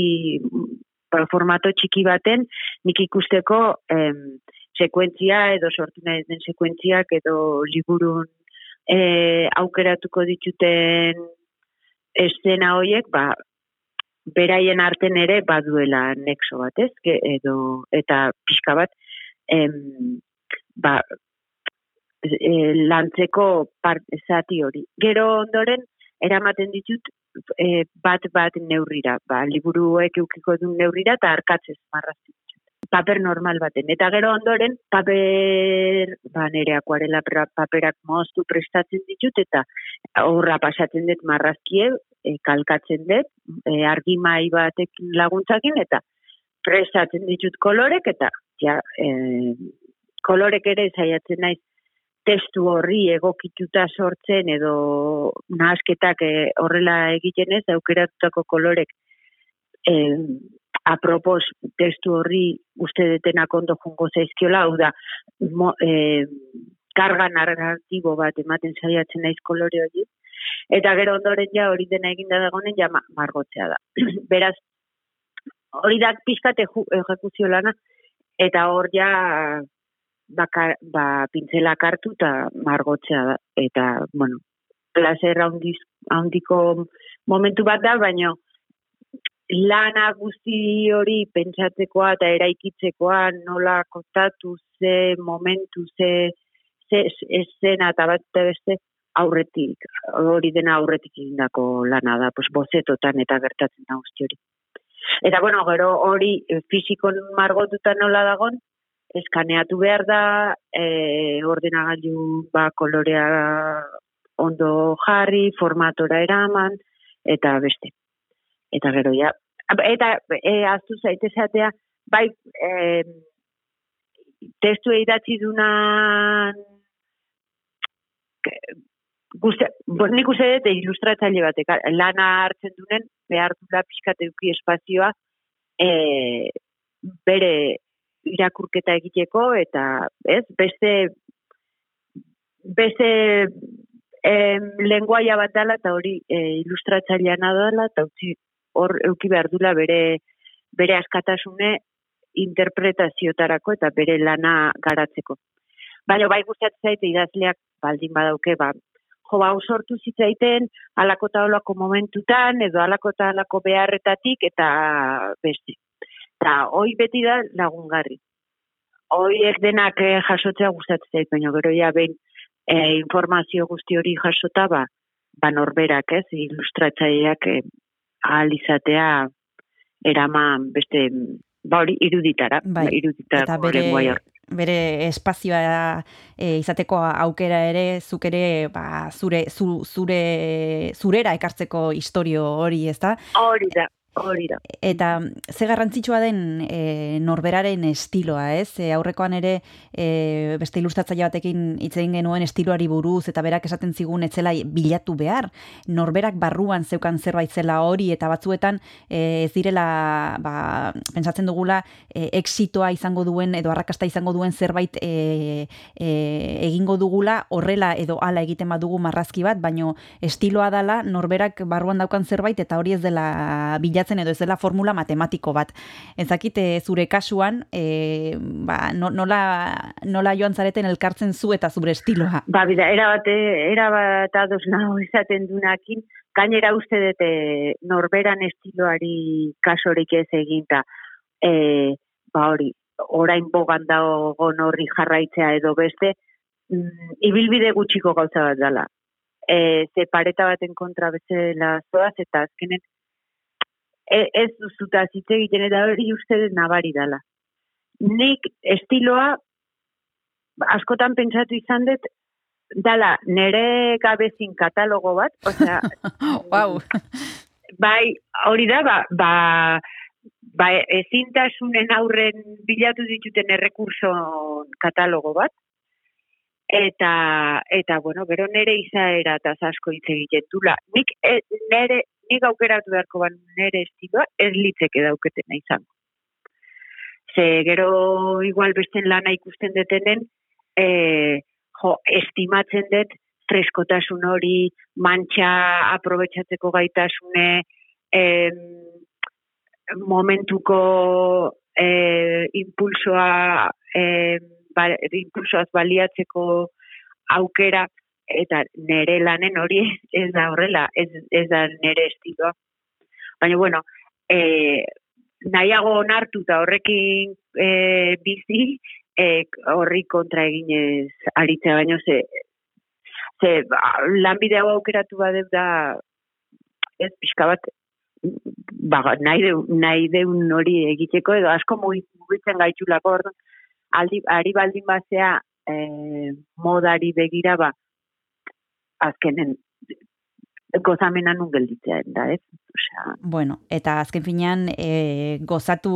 formato txiki baten nik ikusteko em, sekuentzia edo sortu nahi den sekuentziak edo liburun e, aukeratuko dituten estena hoiek ba, beraien arten ere baduela nexo bat ez edo eta pixka bat em, ba, e, lantzeko part, zati hori. Gero ondoren, eramaten ditut e, bat bat neurrira, ba, liburuek eukiko duen neurrira eta arkatzez marrazten paper normal baten. Eta gero ondoren, paper, ba, nere akuarela paperak moztu prestatzen ditut, eta horra pasatzen dut marrazkie, e, kalkatzen dut, e, argi mai batek laguntzakin, eta prestatzen ditut kolorek, eta ja, e, kolorek ere zaiatzen naiz testu horri egokituta sortzen edo nahasketak eh, horrela egiten ez, aukeratutako kolorek eh, apropos testu horri uste detenak ondo jungo zaizkiola, hau da, mo, eh, karga narratibo bat ematen saiatzen naiz kolore hori, eta gero ondoren ja hori dena eginda dagoen ja margotzea da. Beraz, hori da pizkate ejekuzio lana, eta hor ja baka, ba, pintzelak hartu eta margotzea. Eta, bueno, placer handiko momentu bat da, baina lana guzti hori pentsatzekoa eta eraikitzekoa nola kontatu ze momentu ze, ze esena eta bat beste aurretik, hori dena aurretik egindako lana da, pues, bozetotan eta gertatzen da guzti hori. Eta bueno, gero hori fizikon margotuta nola dagon, eskaneatu behar da, e, ordenagailu ba, kolorea ondo jarri, formatora eraman, eta beste. Eta gero, ja. Eta e, aztu zaitezatea, bai, e, testu eidatzi dunan Guste, bo, nik uste dut ilustratzaile batek, lana hartzen duen, behar dula pixkateuki espazioa, e, bere irakurketa egiteko eta ez beste beste em, lenguaia bat dela eta hori e, ilustratzailean dela eta utzi hor euki behar dula bere bere askatasune interpretaziotarako eta bere lana garatzeko. Baina bai gustatzen zaite idazleak baldin badauke ba jo ba sortu zitzaiten alako ta olako momentutan edo alako ta alako beharretatik eta beste. Ta hoi beti da lagungarri. Hoiek denak eh, jasotzea gustatzen zait, baina gero ja behin e, informazio guzti hori jasota ba, ba norberak, ez, ilustratzaileak e, ahal izatea eraman beste ba hori iruditara, bai, iruditara eta bere, bere espazioa e, izateko aukera ere zuk ere ba, zure zu, zure zurera ekartzeko historio hori, ezta? Hori da. Hori da. Eta ze garrantzitsua den e, norberaren estiloa, ez? E, aurrekoan ere e, beste ilustratzaile batekin hitz egin genuen estiloari buruz eta berak esaten zigun etzela bilatu behar. Norberak barruan zeukan zerbait zela hori eta batzuetan e, ez direla ba, pensatzen dugula e, exitoa izango duen edo arrakasta izango duen zerbait e, e, egingo dugula horrela edo hala egiten badugu marrazki bat, baino estiloa dala norberak barruan daukan zerbait eta hori ez dela bilatu bilatzen edo ez dela formula matematiko bat. Ezakite zure kasuan, e, ba, nola, nola joan zareten elkartzen zu eta zure estiloa? Ba, bida, era bat, era bat ados nago esaten dunakin, gainera uste dute norberan estiloari kasorik ez eginta, e, ba hori, orain bogan dago horri jarraitzea edo beste, mm, ibilbide gutxiko gauza bat dela. E, ze pareta baten kontra bezala zoaz, eta azkenen e, ez duzuta zitze egiten eta hori uste nabari dela. Nik estiloa askotan pentsatu izan dut dala nere gabezin katalogo bat, osea, wow. bai, hori da, ba, ba, ba ezintasunen aurren bilatu dituten errekurso katalogo bat, eta, eta bueno, gero nere izaera eta asko hitz egiten dula. Nik e, nere nik aukeratu beharko ban nere estiloa, ez litzeke dauketena izango. Ze gero igual besten lana ikusten detenen, e, jo, estimatzen dut freskotasun hori, mantxa aprobetsatzeko gaitasune, e, momentuko e, impulsoa, e, ba, impulsoaz baliatzeko aukera, eta nere lanen hori ez da horrela, ez, ez da nere estiloa. Baina, bueno, e, nahiago onartu eta horrekin e, bizi, e, horri kontra eginez aritzea, baina ze, ze ba, lanbide hau aukeratu badeu da, ez pixka bat, ba, nahi, de, nahi deun hori egiteko, edo asko mugitzen gaitxulako, aldi, ari baldin bazea, e, modari begira ba, azkenen gozamena nun gelditzea da, ez? Osea, bueno, eta azken finean e, gozatu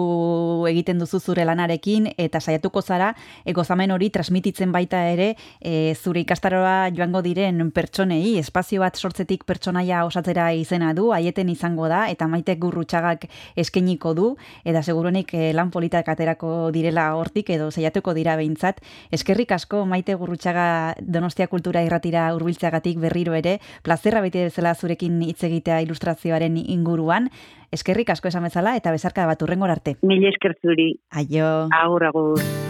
egiten duzu zure lanarekin eta saiatuko zara e, gozamen hori transmititzen baita ere e, zure ikastaroa joango diren pertsonei, espazio bat sortzetik pertsonaia osatzera izena du, haieten izango da eta maite gurrutxagak eskeniko du eta segurunik e, lan politak aterako direla hortik edo saiatuko dira behintzat. Eskerrik asko maite gurrutxaga Donostia Kultura irratira urbiltzeagatik berriro ere, plazerra beti bezala zurekin hitz egitea ilustrazioaren inguruan. Eskerrik asko esan bezala eta bezarka bat urrengor arte. Mil esker zuri. Aio. Agur, agur.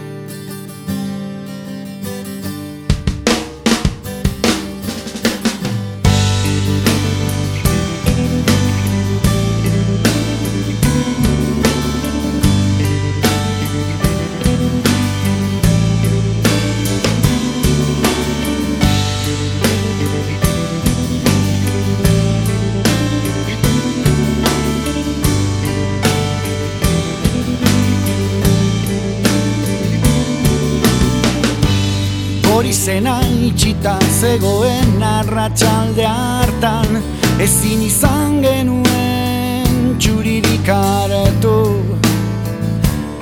Zena itxita zegoen arratsalde hartan. Ezin izan genuen txuririk hartu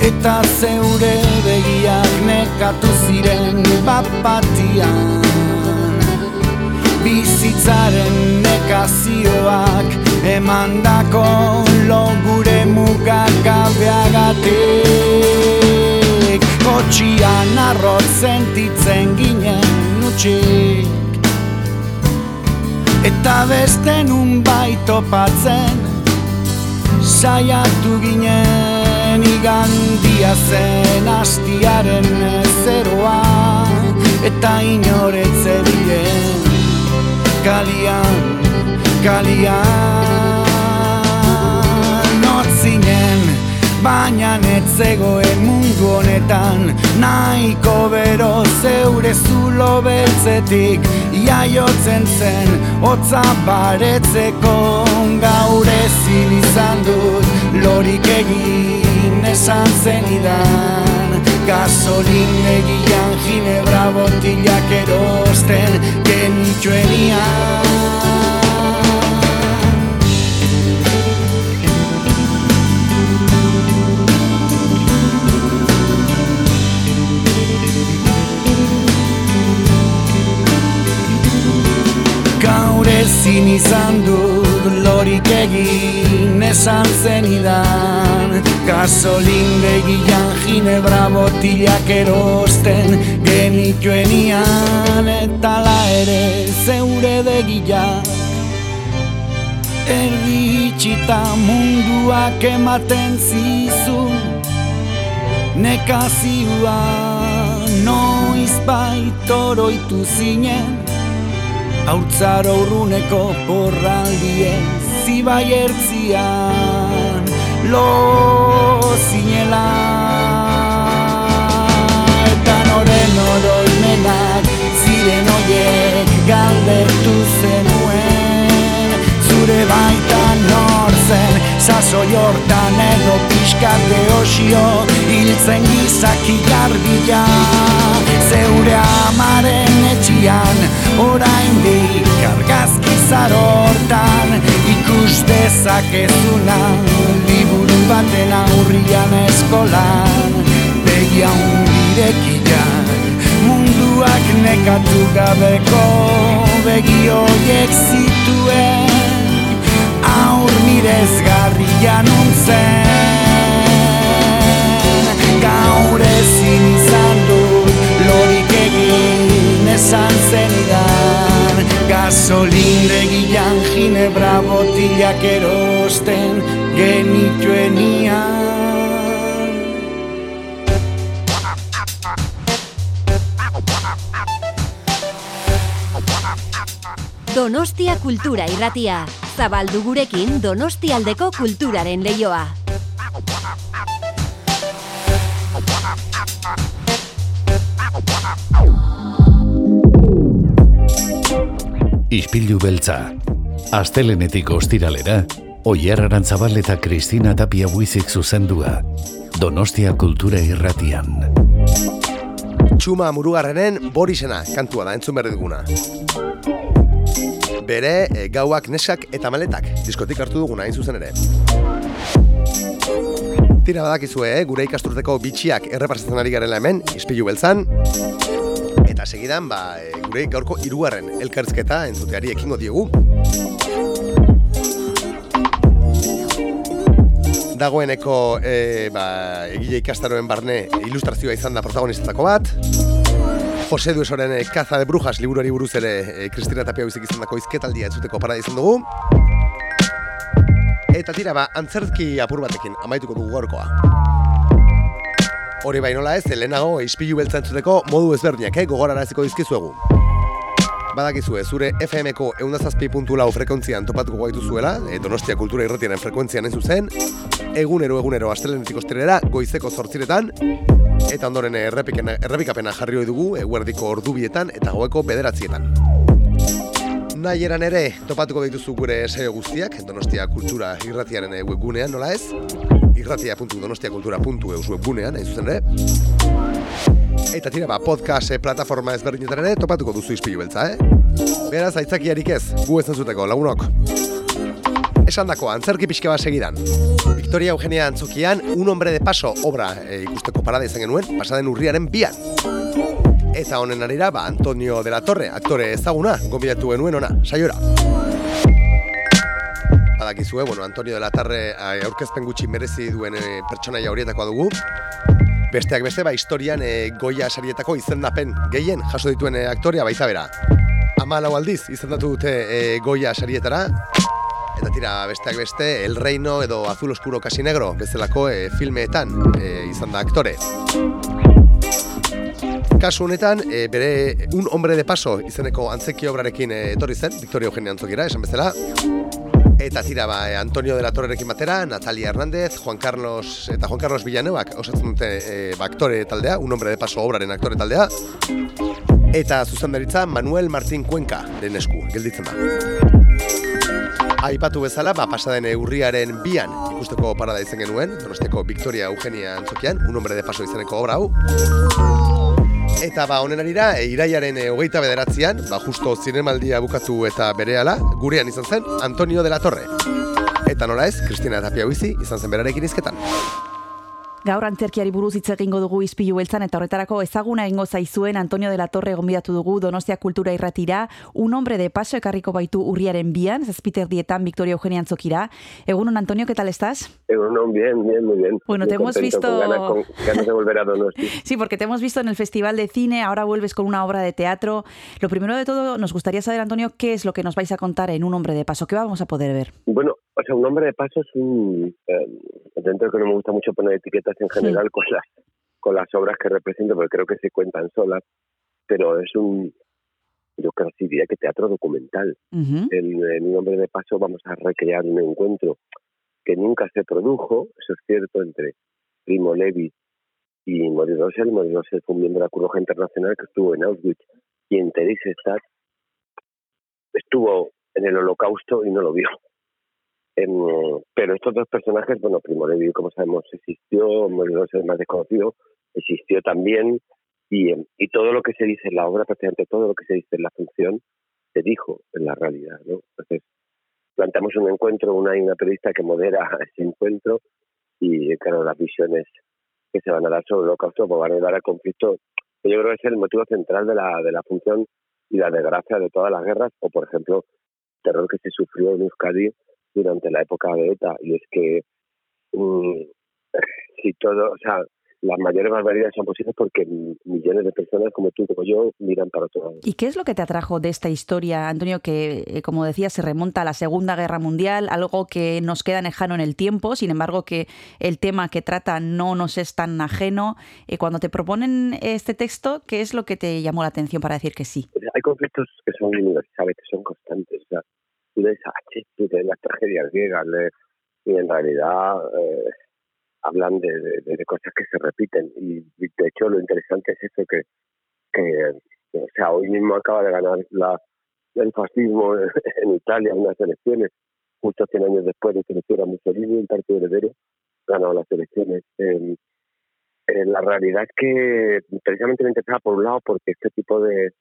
eta zeure begiak nekatu ziren bapatian bizitzaren nekazioak emandako logure mugak gabeagatik kotxian arroz sentitzen ginen utxik. Eta beste nun baitopatzen Saiatu ginen igandia zen astiaren zeroa. Eta inoretze bilen kalian, kalian baina netzegoen mundu honetan. Naiko bero zeure zulo beltzetik Iaiotzen zen, hotza baretzeko. Gaur ezin izan dut, lorik egin esan zenidan Gasolin egian ginebra botilak erosten genitxuenian ezin izan dut lorik egin esan zenidan Gasolin begian ginebra botilak erosten genituen Eta la ere zeure begilak Erdi itxita munduak ematen zizun Nekazioa noiz baitoroitu zinen Hautzaro urruneko porraldie zibai ertzian Lo zinela. Eta noren oroimenak ziren oiek galdetu zenuen Zure baita norzen saso jortan edo pixkate osio Hiltzen gizaki garbila Zeure amaren etxian orain dik argazki zarortan Ikus dezakezuna liburu baten aurrian eskolan. Begia undirekian munduak nekatu gabeko Begioiek zituen aur mirez garria Gaur ezin izan du lorik egin esan zenidan. Gasolin begian ginebra botilak erosten genituenian. Donostia Kultura Irratia zabaldu gurekin Donostialdeko kulturaren leioa. Ispilu beltza. Astelenetik ostiralera, Oyer Arantzabal eta Kristina Tapia Buizik zuzendua. Donostia Kultura Irratian. Txuma Murugarrenen Borisena kantua da entzun berri duguna bere e, gauak nesak eta maletak diskotik hartu duguna hain zuzen ere. Tira badakizue, eh? gure ikasturteko bitxiak erreparsatzen ari garela hemen, izpilu beltzan. Eta segidan, ba, e, gure gaurko irugarren elkarrizketa entzuteari ekingo diegu. Dagoeneko e, ba, egile ikastaroen barne ilustrazioa izan da protagonizatako bat. Jose Duesoren Kaza de Brujas liburuari buruz ere Kristina Tapia bizik izan dako izketaldia entzuteko para izan dugu. Eta tira ba, antzertki apur batekin amaituko dugu gorkoa. Hori bai nola ez, lehenago izpilu beltza entzuteko modu ezberdinak, eh, gogoraraziko dizkizuegu. Badakizue, zure FM-ko eundazazpi puntu lau frekuentzian topatuko gaitu zuela, e, Donostia Kultura Irratiaren frekuentzian ez zuzen, egunero egunero astelenetik ostirera goizeko zortziretan, eta ondoren errepikapena jarri hoi dugu eguerdiko ordubietan eta goeko bederatzietan. Nahi eran ere, topatuko dituzu gure saio guztiak, Donostia Kultura irratiaren webgunean, nola ez? irratia.donostiakultura.eus webgunean, hain zuzen ere. Eta tira, ba, podcast eh, plataforma ezberdinetan ere, topatuko duzu izpilu beltza, eh? Beraz, aitzakiarik ez, gu ez zuteko, lagunok. Esan dako, antzerki pixka bat segidan. Victoria Eugenia Antzokian, un hombre de paso obra e, ikusteko parada izan genuen, pasaden urriaren bian. Eta honen arira, ba, Antonio de la Torre, aktore ezaguna, gombidatu genuen ona, saiora. Badakizue, bueno, Antonio de la Torre aurkezpen gutxi merezi duen e, pertsonaia horietakoa dugu. Besteak beste, ba, historian e, goia sarietako izendapen gehien jaso dituen e, aktorea baita bera. Amalau aldiz, izendatu dute e, goia sarietara, eta tira besteak beste, El Reino edo Azul Oscuro Casi Negro, bezalako e, filmeetan e, izan da aktore. Kasu honetan, e, bere un hombre de paso izeneko antzeki obrarekin etorri zen, Victoria Eugenia Antzokira, esan bezala. Eta tira ba, Antonio de la Torrerekin batera, Natalia Hernández, Juan Carlos eta Juan Carlos Villanueva osatzen dute e, ba, aktore taldea, un hombre de paso obraren aktore taldea. Eta zuzendaritza Manuel Martín Cuenca den esku, gelditzen da. Aipatu bezala, ba, pasaden urriaren bian ikusteko parada izan genuen, donosteko Victoria Eugenia Antzokian, un hombre de paso izeneko obra hau. Eta ba, honen arira, e, iraiaren e, hogeita bederatzean, ba, justo zinemaldia bukatu eta berehala, gurean izan zen Antonio de la Torre. Eta nola ez, Cristina Tapia Huizi izan zen berarekin izketan. Gaur antzerkiari buruz hitz egingo dugu izpilu beltzan eta horretarako ezaguna egingo zaizuen Antonio de la Torre gonbidatu dugu Donostia Kultura Irratira, un hombre de paso ekarriko baitu urriaren bian, zazpiter dietan Victoria Eugenia Antzokira. Egunon, Antonio, ¿qué tal estás? Egunon, bien, bien, muy bien. Bueno, muy te hemos visto... Con ganas, con ganas, de volver a Donosti. sí, porque te hemos visto en el Festival de Cine, ahora vuelves con una obra de teatro. Lo primero de todo, nos gustaría saber, Antonio, qué es lo que nos vais a contar en Un hombre de paso, qué vamos a poder ver. Bueno, o sea, un hombre de paso es un... Eh, dentro de que no me gusta mucho poner etiquetas en general sí. con, las, con las obras que represento, porque creo que se cuentan solas, pero es un... Yo casi diría que teatro documental. Uh -huh. en, en Un hombre de paso vamos a recrear un encuentro que nunca se produjo, eso es cierto, entre Primo Levi y Maurice Rossell. Maurice Rossell fue un miembro de la Cruz Internacional que estuvo en Auschwitz y en Theresienstadt estuvo en el holocausto y no lo vio. Pero estos dos personajes, bueno, Primo Levi, como sabemos, existió, Morelos es más desconocido, existió también, y, y todo lo que se dice en la obra, prácticamente todo lo que se dice en la función, se dijo en la realidad, ¿no? Entonces, planteamos un encuentro, una, una periodista que modera ese encuentro, y claro, las visiones que se van a dar sobre el holocausto pues van a ayudar al conflicto, que yo creo que es el motivo central de la, de la función y la desgracia de todas las guerras, o por ejemplo, el terror que se sufrió en Euskadi durante la época de ETA y es que um, si todo, o sea, las mayores barbaridades son posibles porque millones de personas como tú, como yo, miran para otro lado. ¿Y qué es lo que te atrajo de esta historia, Antonio, que, eh, como decía, se remonta a la Segunda Guerra Mundial, algo que nos queda lejano en el tiempo, sin embargo, que el tema que trata no nos es tan ajeno? Eh, cuando te proponen este texto, ¿qué es lo que te llamó la atención para decir que sí? Hay conflictos que son universales, que son constantes. O sea, a Shakespeare, las tragedias griegas, y en realidad eh, hablan de, de, de, cosas que se repiten. Y de hecho lo interesante es eso que, que o sea, hoy mismo acaba de ganar la, el fascismo en Italia en unas elecciones, justo 100 años después de que lo hiciera Mussolini, el partido heredero, ganó las elecciones. Eh, eh, la realidad es que precisamente me interesaba por un lado porque este tipo de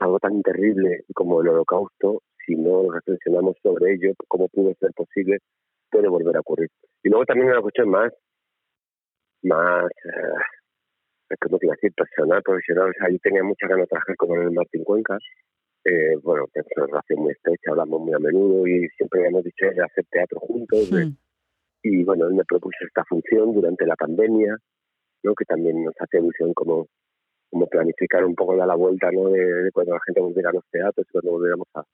algo tan terrible como el holocausto si no reflexionamos sobre ello, cómo pudo ser posible, puede volver a ocurrir. Y luego también una cuestión más, más, eh, ¿cómo te iba a decir? Personal, profesional. O sea, yo tenía muchas ganas de trabajar con el Martín Cuencas. Eh, bueno, tenemos una relación muy estrecha, hablamos muy a menudo y siempre habíamos dicho de hacer teatro juntos. Hmm. Y bueno, él me propuso esta función durante la pandemia, ¿no? que también nos hace ilusión como, como planificar un poco ya la vuelta ¿no? de, de cuando la gente volviera a los teatros, cuando volviéramos a,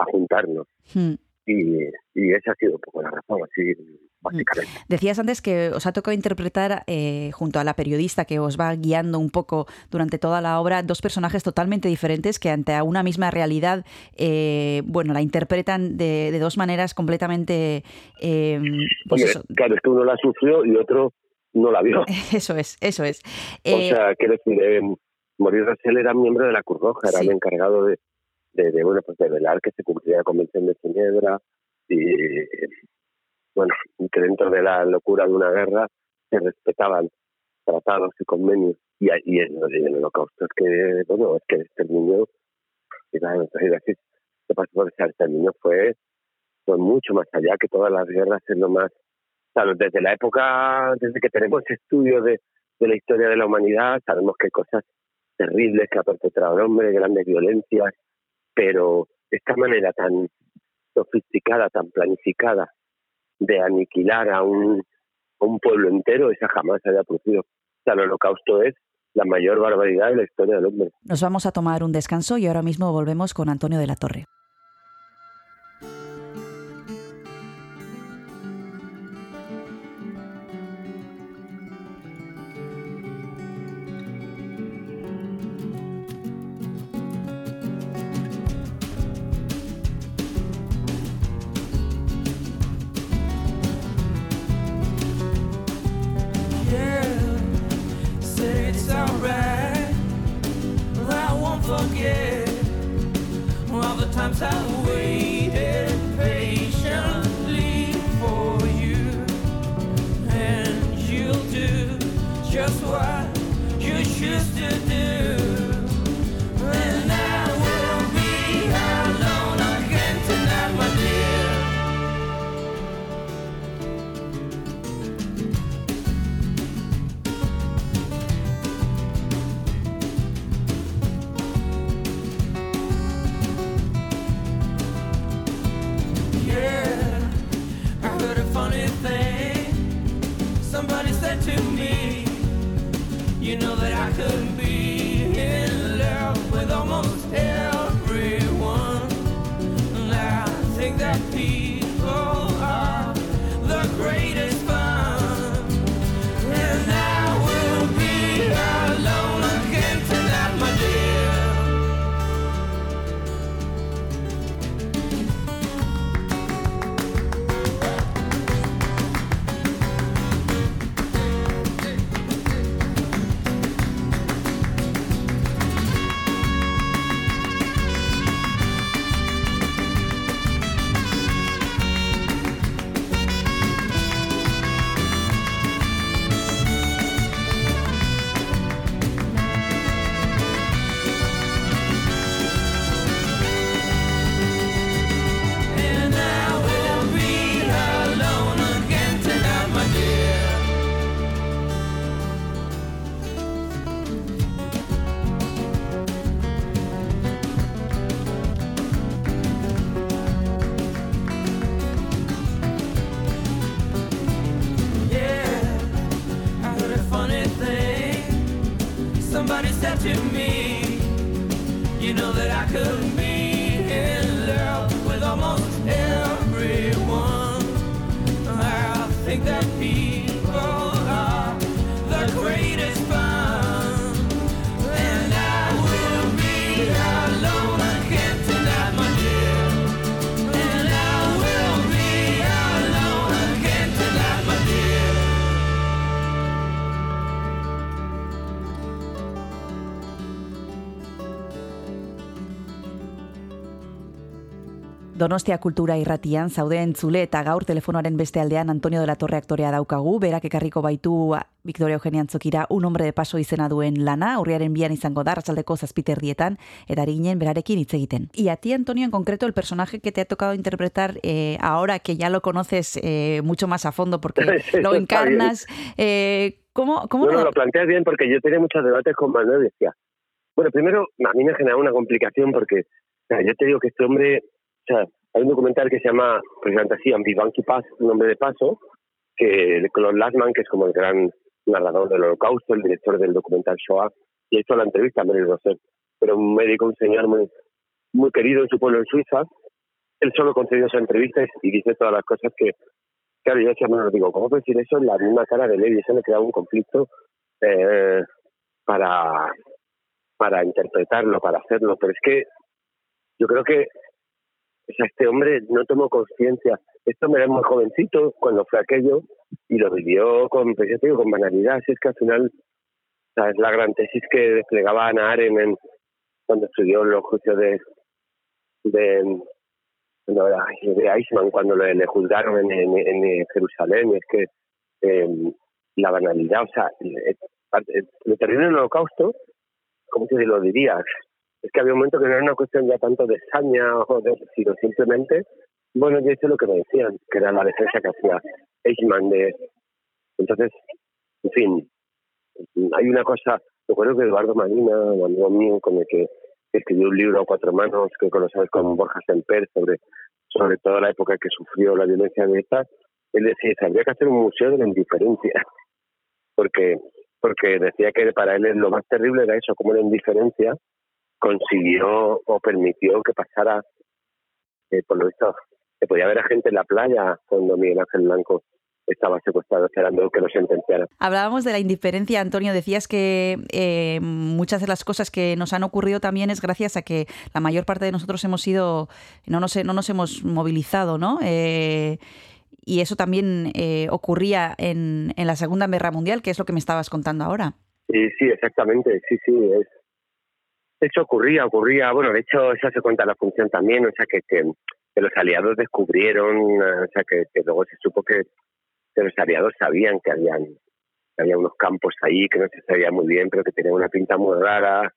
a juntarnos. Hmm. Y, y, esa ha sido un poco la razón, así básicamente. Decías antes que os ha tocado interpretar, eh, junto a la periodista que os va guiando un poco durante toda la obra, dos personajes totalmente diferentes que ante una misma realidad, eh, bueno, la interpretan de, de, dos maneras completamente... Eh, pues Oye, eso. Claro, es que uno la sufrió y otro no la vio. Eso es, eso es. o sea, quiero decir, eh, Maurice Rassel era miembro de la Cruz Roja, era Sí. el encargado de, de, de, bueno, pues de velar que se cumpliera la Convención de Ginebra y, bueno, que dentro de la locura de una guerra se respetaban tratados y convenios. Y, y, en, en el holocausto es que, bueno, es que el exterminio, así, se pasó por ese exterminio fue, fue mucho más allá que todas las guerras, es lo más, claro, desde la época, desde que tenemos estudios de, de la historia de la humanidad, sabemos que hay cosas terribles que ha perpetrado el hombre, grandes violencias, pero esta manera tan sofisticada, tan planificada de aniquilar a un, pueblo entero, esa jamás se había producido. O sea, el holocausto es la mayor barbaridad de la historia del hombre. Nos vamos a tomar un descanso y ahora mismo volvemos con Antonio de la Torre. Donostia Kultura irratian zaude entzule eta gaur telefonoaren beste aldean Antonio de la Torre aktorea daukagu, berak ekarriko baitu Victoria Eugenia Antzokira un hombre de paso izena duen lana, urriaren bian izango da, ratzaldeko zazpiterdietan, eta ginen berarekin hitz egiten. Y a ti, Antonio, en concreto, el personaje que te ha tocado interpretar eh, ahora que ya lo conoces eh, mucho más a fondo porque lo encarnas, eh, ¿cómo, cómo no, lo... planteas bien porque yo tenía muchos debates con Manuel y decía, bueno, primero, a mí me ha generado una complicación porque yo te digo que este hombre hay un documental que se llama precisamente así, Vivant qui Pass, un nombre de paso, que Claude Lassman, que es como el gran narrador del holocausto, el director del documental Shoah, y ha hecho la entrevista a Mary Rosset, pero un médico, un señor muy, querido en su pueblo en Suiza, él solo concedió esa entrevista y dice todas las cosas que, claro, yo decía, bueno, digo, ¿cómo puede decir eso en la misma cara de Levi? Eso le crea un conflicto eh, para, para interpretarlo, para hacerlo, pero es que yo creo que este hombre no tomó conciencia. Esto me era muy jovencito cuando fue aquello y lo vivió con, pues con banalidad. Así es que al final, es la gran tesis que desplegaba Ana Aren cuando estudió los juicios de, de, de Eichmann, cuando le, juzgaron en, en, Jerusalén. Es que em, la banalidad, o sea, lo terrible del holocausto, ¿cómo se lo diría? Es que había un momento que no era una cuestión ya tanto de saña o de, sino simplemente, bueno, yo hice lo que me decían, que era la defensa que hacía Eichmann de... Entonces, en fin, hay una cosa, recuerdo que Eduardo Marina, un amigo mío con el que escribió un libro a cuatro manos, que conocemos con Borja Semper, sobre, sobre toda la época que sufrió la violencia de ETA, él decía, habría que hacer un museo de la indiferencia, porque porque decía que para él lo más terrible era eso, como la indiferencia consiguió o permitió que pasara, eh, por lo visto, que podía haber a gente en la playa cuando Miguel Ángel Blanco estaba secuestrado esperando que lo sentenciaran. Hablábamos de la indiferencia, Antonio. Decías que eh, muchas de las cosas que nos han ocurrido también es gracias a que la mayor parte de nosotros hemos sido, no nos, no nos hemos movilizado, ¿no? Eh, y eso también eh, ocurría en, en la Segunda Guerra Mundial, que es lo que me estabas contando ahora. Sí, sí, exactamente. Sí, sí. Es, eso ocurría, ocurría. Bueno, de hecho, esa se cuenta la función también, o sea, que, que, los aliados descubrieron, o sea, que luego se supo que los aliados sabían que habían había unos campos ahí que no se sabía muy bien, pero que tenían una pinta muy rara,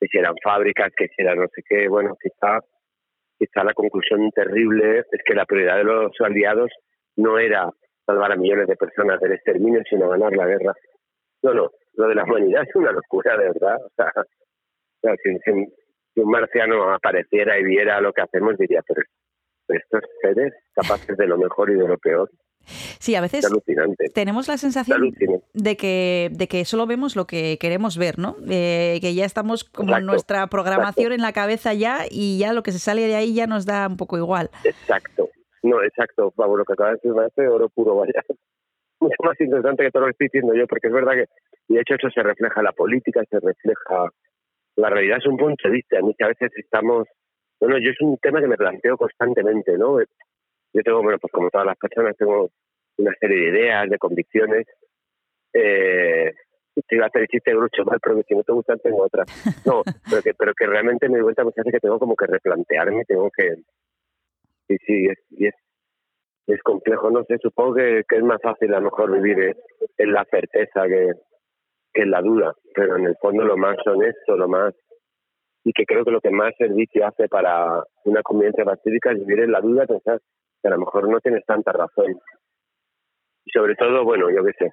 que si eran fábricas, que si eran no sé qué. Bueno, quizá, quizá la conclusión terrible es que la prioridad de los aliados no era salvar a millones de personas del exterminio, sino ganar la guerra. No, no, lo de la humanidad es una locura, de verdad. O sea, si, si, un marciano apareciera y viera lo que hacemos, diría, pero estos seres capaces de lo mejor y de lo peor, Sí, a veces tenemos la sensación de que, de que solo vemos lo que queremos ver, ¿no? Eh, que ya estamos como en nuestra programación en la cabeza ya y ya lo que se sale de ahí ya nos da un poco igual. Exacto. No, exacto, Pablo, lo que acabas de decir me oro puro, vaya. Mucho más interesante que todo lo que estoy diciendo yo, porque es verdad que, y de hecho eso se refleja en la política, se refleja... La realidad es un punto de vista, muchas veces estamos... Bueno, yo es un tema que me planteo constantemente, ¿no? Yo tengo, bueno, pues como todas las personas, tengo una serie de ideas, de convicciones. Eh, te iba a hacer el chiste grucho mal, pero que si no te gustan tengo otras. No, pero que, pero que realmente me doy cuenta muchas veces que tengo como que replantearme, tengo que... Sí, sí, es, y es, es complejo, no sé, supongo que, que, es más fácil a lo mejor vivir en la certeza que, que en la duda, pero en el fondo lo más honesto, lo más y que creo que lo que más servicio hace para una convivencia pacífica es vivir en la duda, pensar que a lo mejor no tienes tanta razón. Y sobre todo, bueno, yo qué sé,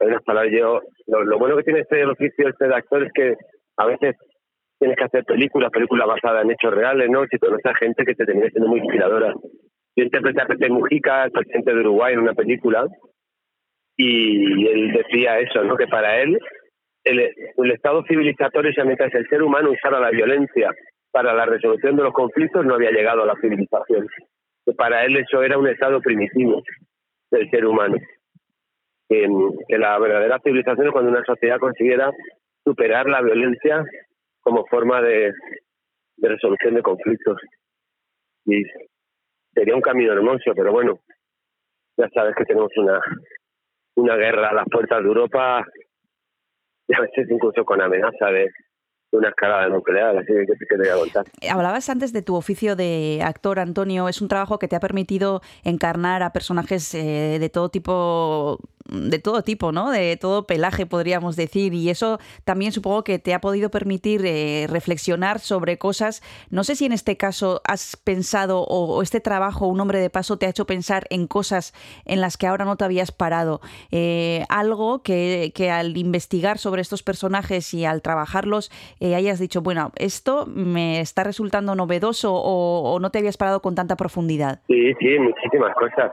hay unas palabras, yo, lo, bueno que tiene este oficio este de actor es que a veces tienes que hacer películas, películas basadas en hechos reales, ¿no? Si conoces a gente que te termina siendo muy inspiradora. Yo interpreté a Pepe Mujica, el presidente de Uruguay, en una película, y él decía eso, ¿no? Que para él el, el estado civilizatorio, ya mientras el ser humano usara la violencia para la resolución de los conflictos, no había llegado a la civilización para él eso era un estado primitivo del ser humano. Que, la verdadera civilización es cuando una sociedad consiguiera superar la violencia como forma de, resolución de conflictos. Y sería un camino hermoso, pero bueno, ya sabes que tenemos una, una guerra a las puertas de Europa y a veces incluso con amenaza de, una escalada nuclear, así que, te voy a contar. Hablabas antes de tu oficio de actor, Antonio. Es un trabajo que te ha permitido encarnar a personajes eh, de todo tipo de todo tipo, ¿no? De todo pelaje, podríamos decir. Y eso también supongo que te ha podido permitir eh, reflexionar sobre cosas. No sé si en este caso has pensado o, este trabajo, Un hombre de paso, te ha hecho pensar en cosas en las que ahora no te habías parado. Eh, algo que, que, al investigar sobre estos personajes y al trabajarlos eh, hayas dicho, bueno, esto me está resultando novedoso o, o no te habías parado con tanta profundidad. Sí, sí, muchísimas cosas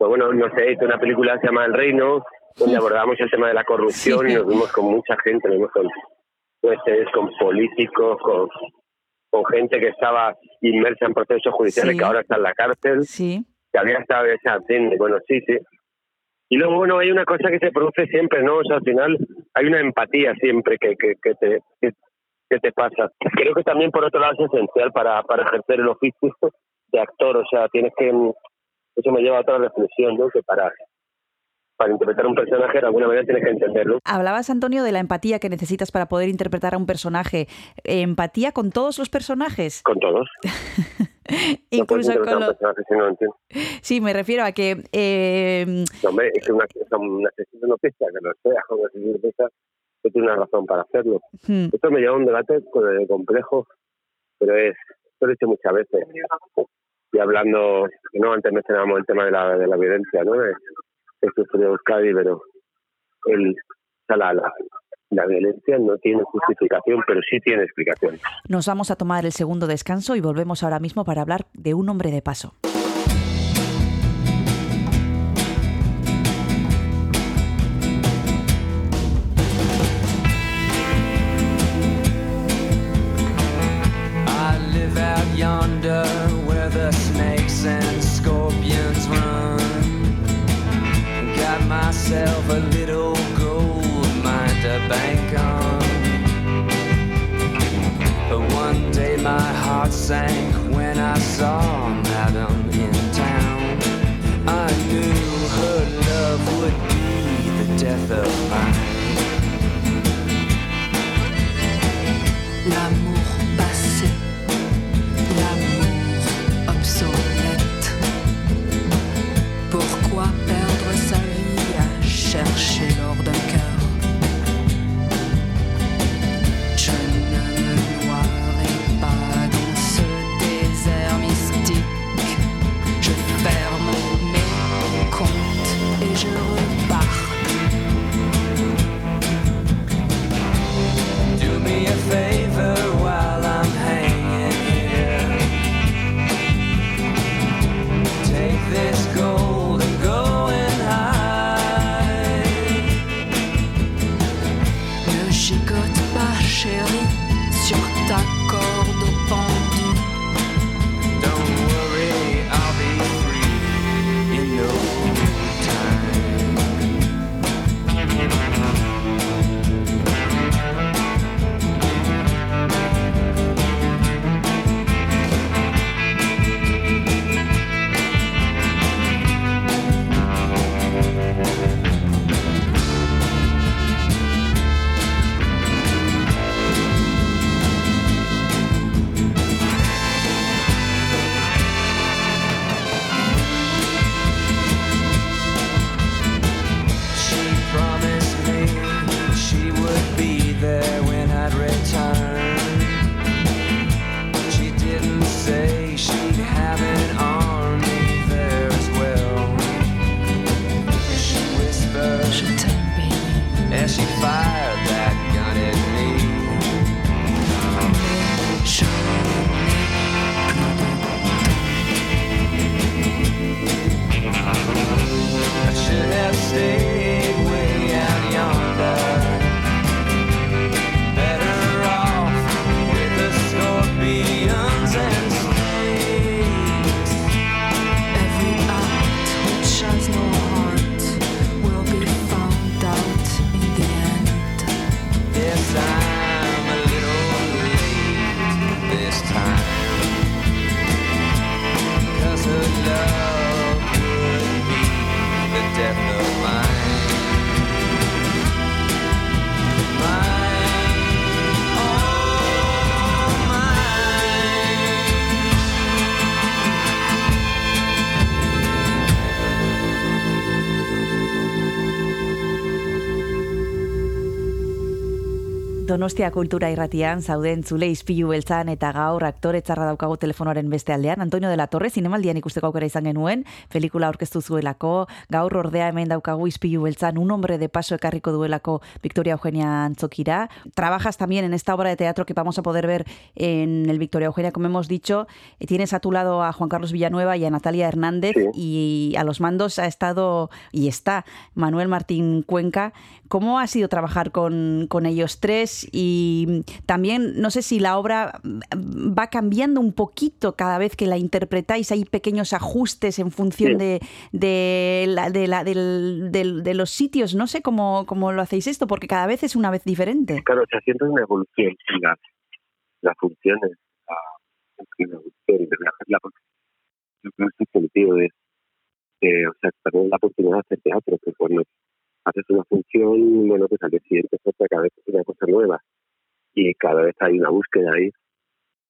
pues bueno, no sé, hice una película que se llama El Reino, donde abordamos el tema de la corrupción y nos vimos con mucha gente, nos vimos con con políticos, con, con gente que estaba inmersa en procesos judiciales que ahora está en la cárcel, sí. que había estado esa bueno, sí, sí. Y luego, bueno, hay una cosa que se produce siempre, ¿no? O sea, al final hay una empatía siempre que, que, que te, que, te pasa. Creo que también, por otro lado, es esencial para, para ejercer el oficio de actor, o sea, tienes que eso me lleva a otra reflexión, ¿no? Que para, para interpretar un personaje de alguna manera tienes que entenderlo. Hablabas, Antonio, de la empatía que necesitas para poder interpretar a un personaje. ¿Empatía con todos los personajes? Con todos. Incluso con los... Si no sí, me refiero a que... Eh... No, hombre, es que una, una sesión no pesa, que no sea, una sesión pesa, que tiene una razón para hacerlo. Hmm. Esto me lleva a un debate complejo, pero es, lo he dicho muchas veces y hablando, no antes mencionábamos el tema de la, de la violencia, ¿no? De, de Euskadi, pero el, la, la, la violencia no tiene justificación, pero sí tiene explicación. Nos vamos a tomar el segundo descanso y volvemos ahora mismo para hablar de un hombre de paso. Donostia kultura irratian zauden zule izpilu beltzan eta gaur aktore txarra daukago telefonoaren beste aldean. Antonio de la Torre, zinemaldian ikusteko aukera izan genuen, pelikula aurkeztu zuelako, gaur ordea hemen daukagu izpilu beltzan, un hombre de paso ekarriko duelako Victoria Eugenia Antzokira. Trabajas también en esta obra de teatro que vamos a poder ver en el Victoria Eugenia, como hemos dicho. Eh, Tienes a tu lado a Juan Carlos Villanueva y a Natalia Hernández y a los mandos ha estado y está Manuel Martín Cuenca. ¿Cómo ha sido trabajar con, con ellos tres? Y también, no sé si la obra va cambiando un poquito cada vez que la interpretáis, hay pequeños ajustes en función Sí. de, de, la- de, la- del- de los sitios. No sé cómo, cómo lo hacéis esto, porque cada vez es una vez diferente. Claro, se siente una evolución las, las funciones, la, de la, la, yo creo que ese sentido de, de, o sea, también la oportunidad de hacer teatro, que cuando haces una función, bueno, pues al siguiente otra, cada vez una cosa nueva y cada vez hay una búsqueda ahí.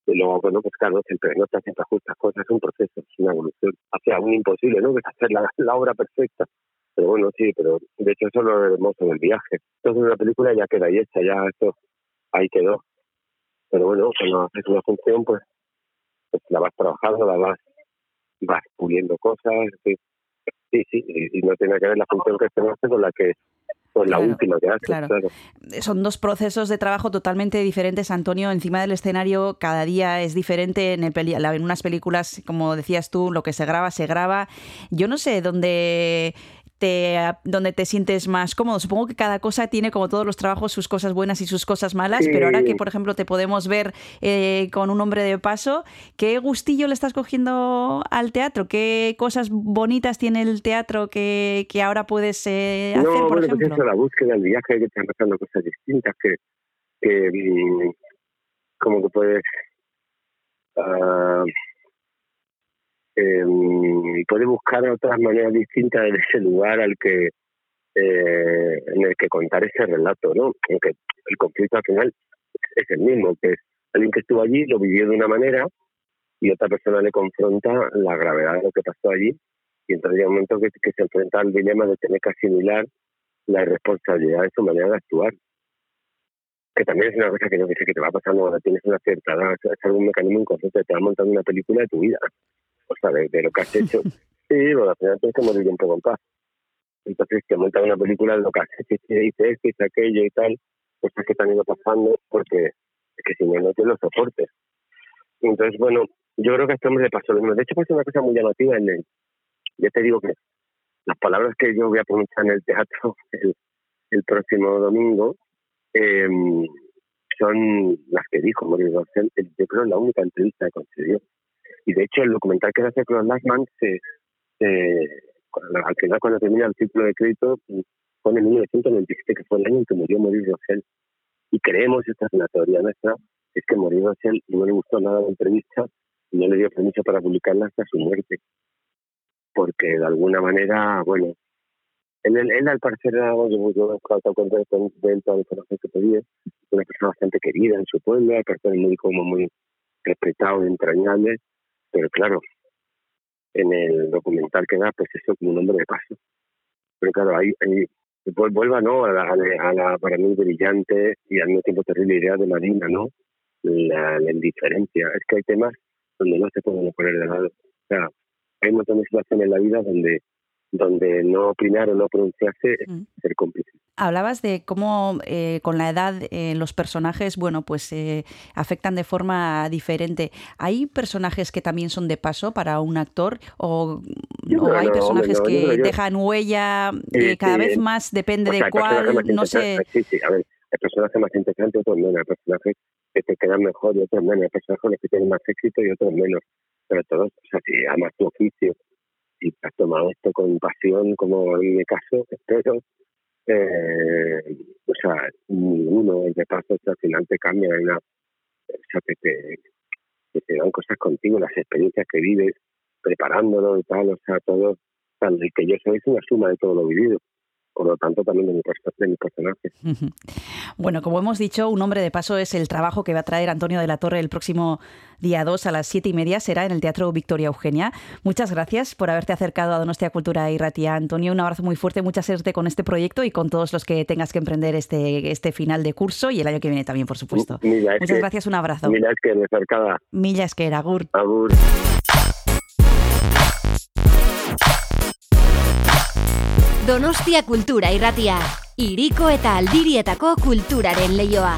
Y luego, bueno, pues claro, siempre no te siempre ajustas cosas, es un proceso, es una evolución hacia un imposible, ¿no? Que es hacer la, la obra perfecta. Pero bueno, sí, pero de hecho eso es lo hermoso del viaje. Entonces una película ya queda ahí hecha, ya esto ahí quedó. Pero bueno, cuando haces una función, pues, pues la vas trabajando, la vas, vas puliendo cosas, sí, sí, sí, y, no tiene que ver la función que se hace con la que con la última que haces, claro. claro. son dos procesos de trabajo totalmente diferentes, Antonio. Encima del escenario cada día es diferente. En, el peli- en unas películas, como decías tú, lo que se graba, se graba. Yo no sé dónde te, dónde te sientes más cómodo. Supongo que cada cosa tiene, como todos los trabajos, sus cosas buenas y sus cosas malas, pero ahora que, por ejemplo, te podemos ver eh, con un hombre de paso, ¿qué gustillo le estás cogiendo al teatro? ¿Qué cosas bonitas tiene el teatro que, que ahora puedes eh, hacer, no, por bueno, ejemplo? pues eso, la búsqueda, el viaje, que te pasando cosas distintas, que, que mm, como que puedes ah, em, puede buscar otras maneras distintas en ese lugar al que eh, en el que contar ese relato, ¿no? Aunque el conflicto al final es el mismo, que alguien que estuvo allí, lo vivió de una manera y otra persona le confronta la gravedad de lo que pasó allí y entonces llega un momento que, que se enfrenta al dilema de tener que asimilar la irresponsabilidad de su manera de actuar. Que también es una cosa que no dice que te va pasando cuando tienes una cierta edad, es algún mecanismo inconsciente, te va montando una película de tu vida, o sea, de, de lo que has hecho. Sí, bueno, al final tienes que morir un poco en paz. Entonces te monta una película de lo que has hecho, y te dice esto, dice aquello y tal, cosas que te han ido pasando, porque es que si no, no te lo soportes. Entonces, bueno, yo creo que a este hombre le pasó lo mismo. De hecho, pasa una cosa muy llamativa en el... Ya te digo que las palabras que yo voy a pronunciar en el teatro el, el próximo domingo eh, son las que dijo Maurice Rossell. Yo creo la única entrevista que concedió. Y de hecho, el documental que hace Claude Lachman, se, se, al final, cuando termina el ciclo de crédito, pone en 1997, que fue el año en que murió Maurice Rossell. Y creemos, esta es una teoría nuestra, es que Maurice Rossell no le gustó nada la entrevista y no le dio permiso para publicarla hasta su muerte. Porque de alguna manera, bueno, él, él, él al parecer era, yo, yo he estado con él toda la información que pedía, una persona bastante querida en su pueblo, al parecer muy como muy respetado y entrañable, pero claro, en el documental que da, pues eso como un hombre de paso. Pero claro, ahí, ahí vuelva ¿no? a, la, para mí brillante y al mismo tiempo terrible idea de Marina, ¿no? La, la indiferencia. Es que hay temas donde no se pueden poner de lado. O sea, hay un montón de situaciones en la vida donde donde no opinar o no pronunciarse es Mm. ser cómplice. Hablabas de cómo eh, con la edad eh, los personajes, bueno, pues eh, afectan de forma diferente. ¿Hay personajes que también son de paso para un actor o, Yo o creo hay no, personajes no, que dejan huella eh, cada vez más, depende O sea, de cuál, no sé. Sí, sí, a ver, hay personajes más interesantes, otros menos. Hay personajes que te quedan mejor y otros menos. Hay personajes que tienen más éxito y otros menos. Pero todos, o sea, si amas tu oficio te has tomado esto con pasión, como en mi caso, espero, eh, o sea, ninguno de paso, al final te cambia, una, o sea, que te, que te dan cosas contigo, las experiencias que vives, preparándolo y tal, o sea, todo, el que yo soy es una suma de todo lo vivido, por lo tanto también de mi, de mi personaje. Bueno, como hemos dicho, un hombre de paso es el trabajo que va a traer Antonio de la Torre el próximo día 2 a las 7 y media. Será en el Teatro Victoria Eugenia. Muchas gracias por haberte acercado a Donostia Cultura y Ratia. Antonio, un abrazo muy fuerte, mucha suerte con este proyecto y con todos los que tengas que emprender este, este final de curso y el año que viene también, por supuesto. Muchas que- gracias, un abrazo. Mira, es que me acercaba. Mila agur. Agur. Donostia Kultura Irratia. Iriko eta aldirietako kulturaren leioa.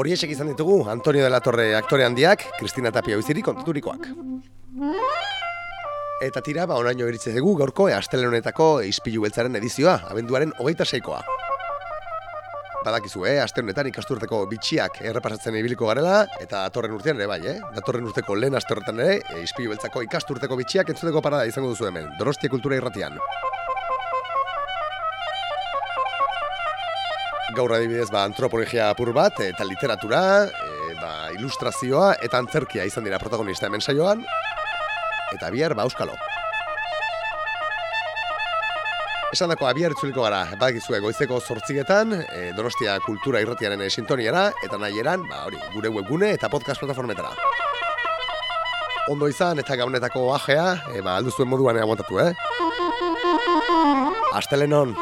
Horiexek izan ditugu Antonio de la Torre aktore handiak, Kristina Tapia biziri kontaturikoak. Eta tira, ba, onaino iritze dugu gaurko astelen honetako ispilu beltzaren edizioa, abenduaren hogeita seikoa. Badakizu, eh, aste honetan ikasturteko bitxiak errepasatzen ibiliko garela, eta datorren urtean ere bai, eh? Datorren urteko lehen aste horretan ere, e, ispilu beltzako ikasturteko bitxiak entzuteko parada izango duzu hemen, Donostia Kultura Irratian. Gaur adibidez, ba, antropologia apur bat, eta literatura, e, ba, ilustrazioa, eta antzerkia izan dira protagonista hemen saioan, eta bihar, ba, euskalo. Esan dako, abiar itzuliko gara, badakizue goizeko zortziketan, e, Donostia Kultura Irratiaren e, sintoniara, eta nahi eran, ba, hori, gure webgune eta podcast plataformetara. Ondo izan, eta gaunetako ajea, e, ba, alduzuen moduan aguantatu, eh? Astelenon!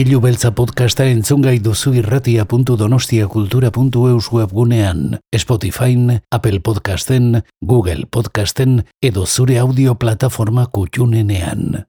Ispilu beltza podcasta entzungai duzu irratia.donostiakultura.eus webgunean, Spotify, Apple Podcasten, Google Podcasten edo zure audio plataforma kutxunenean.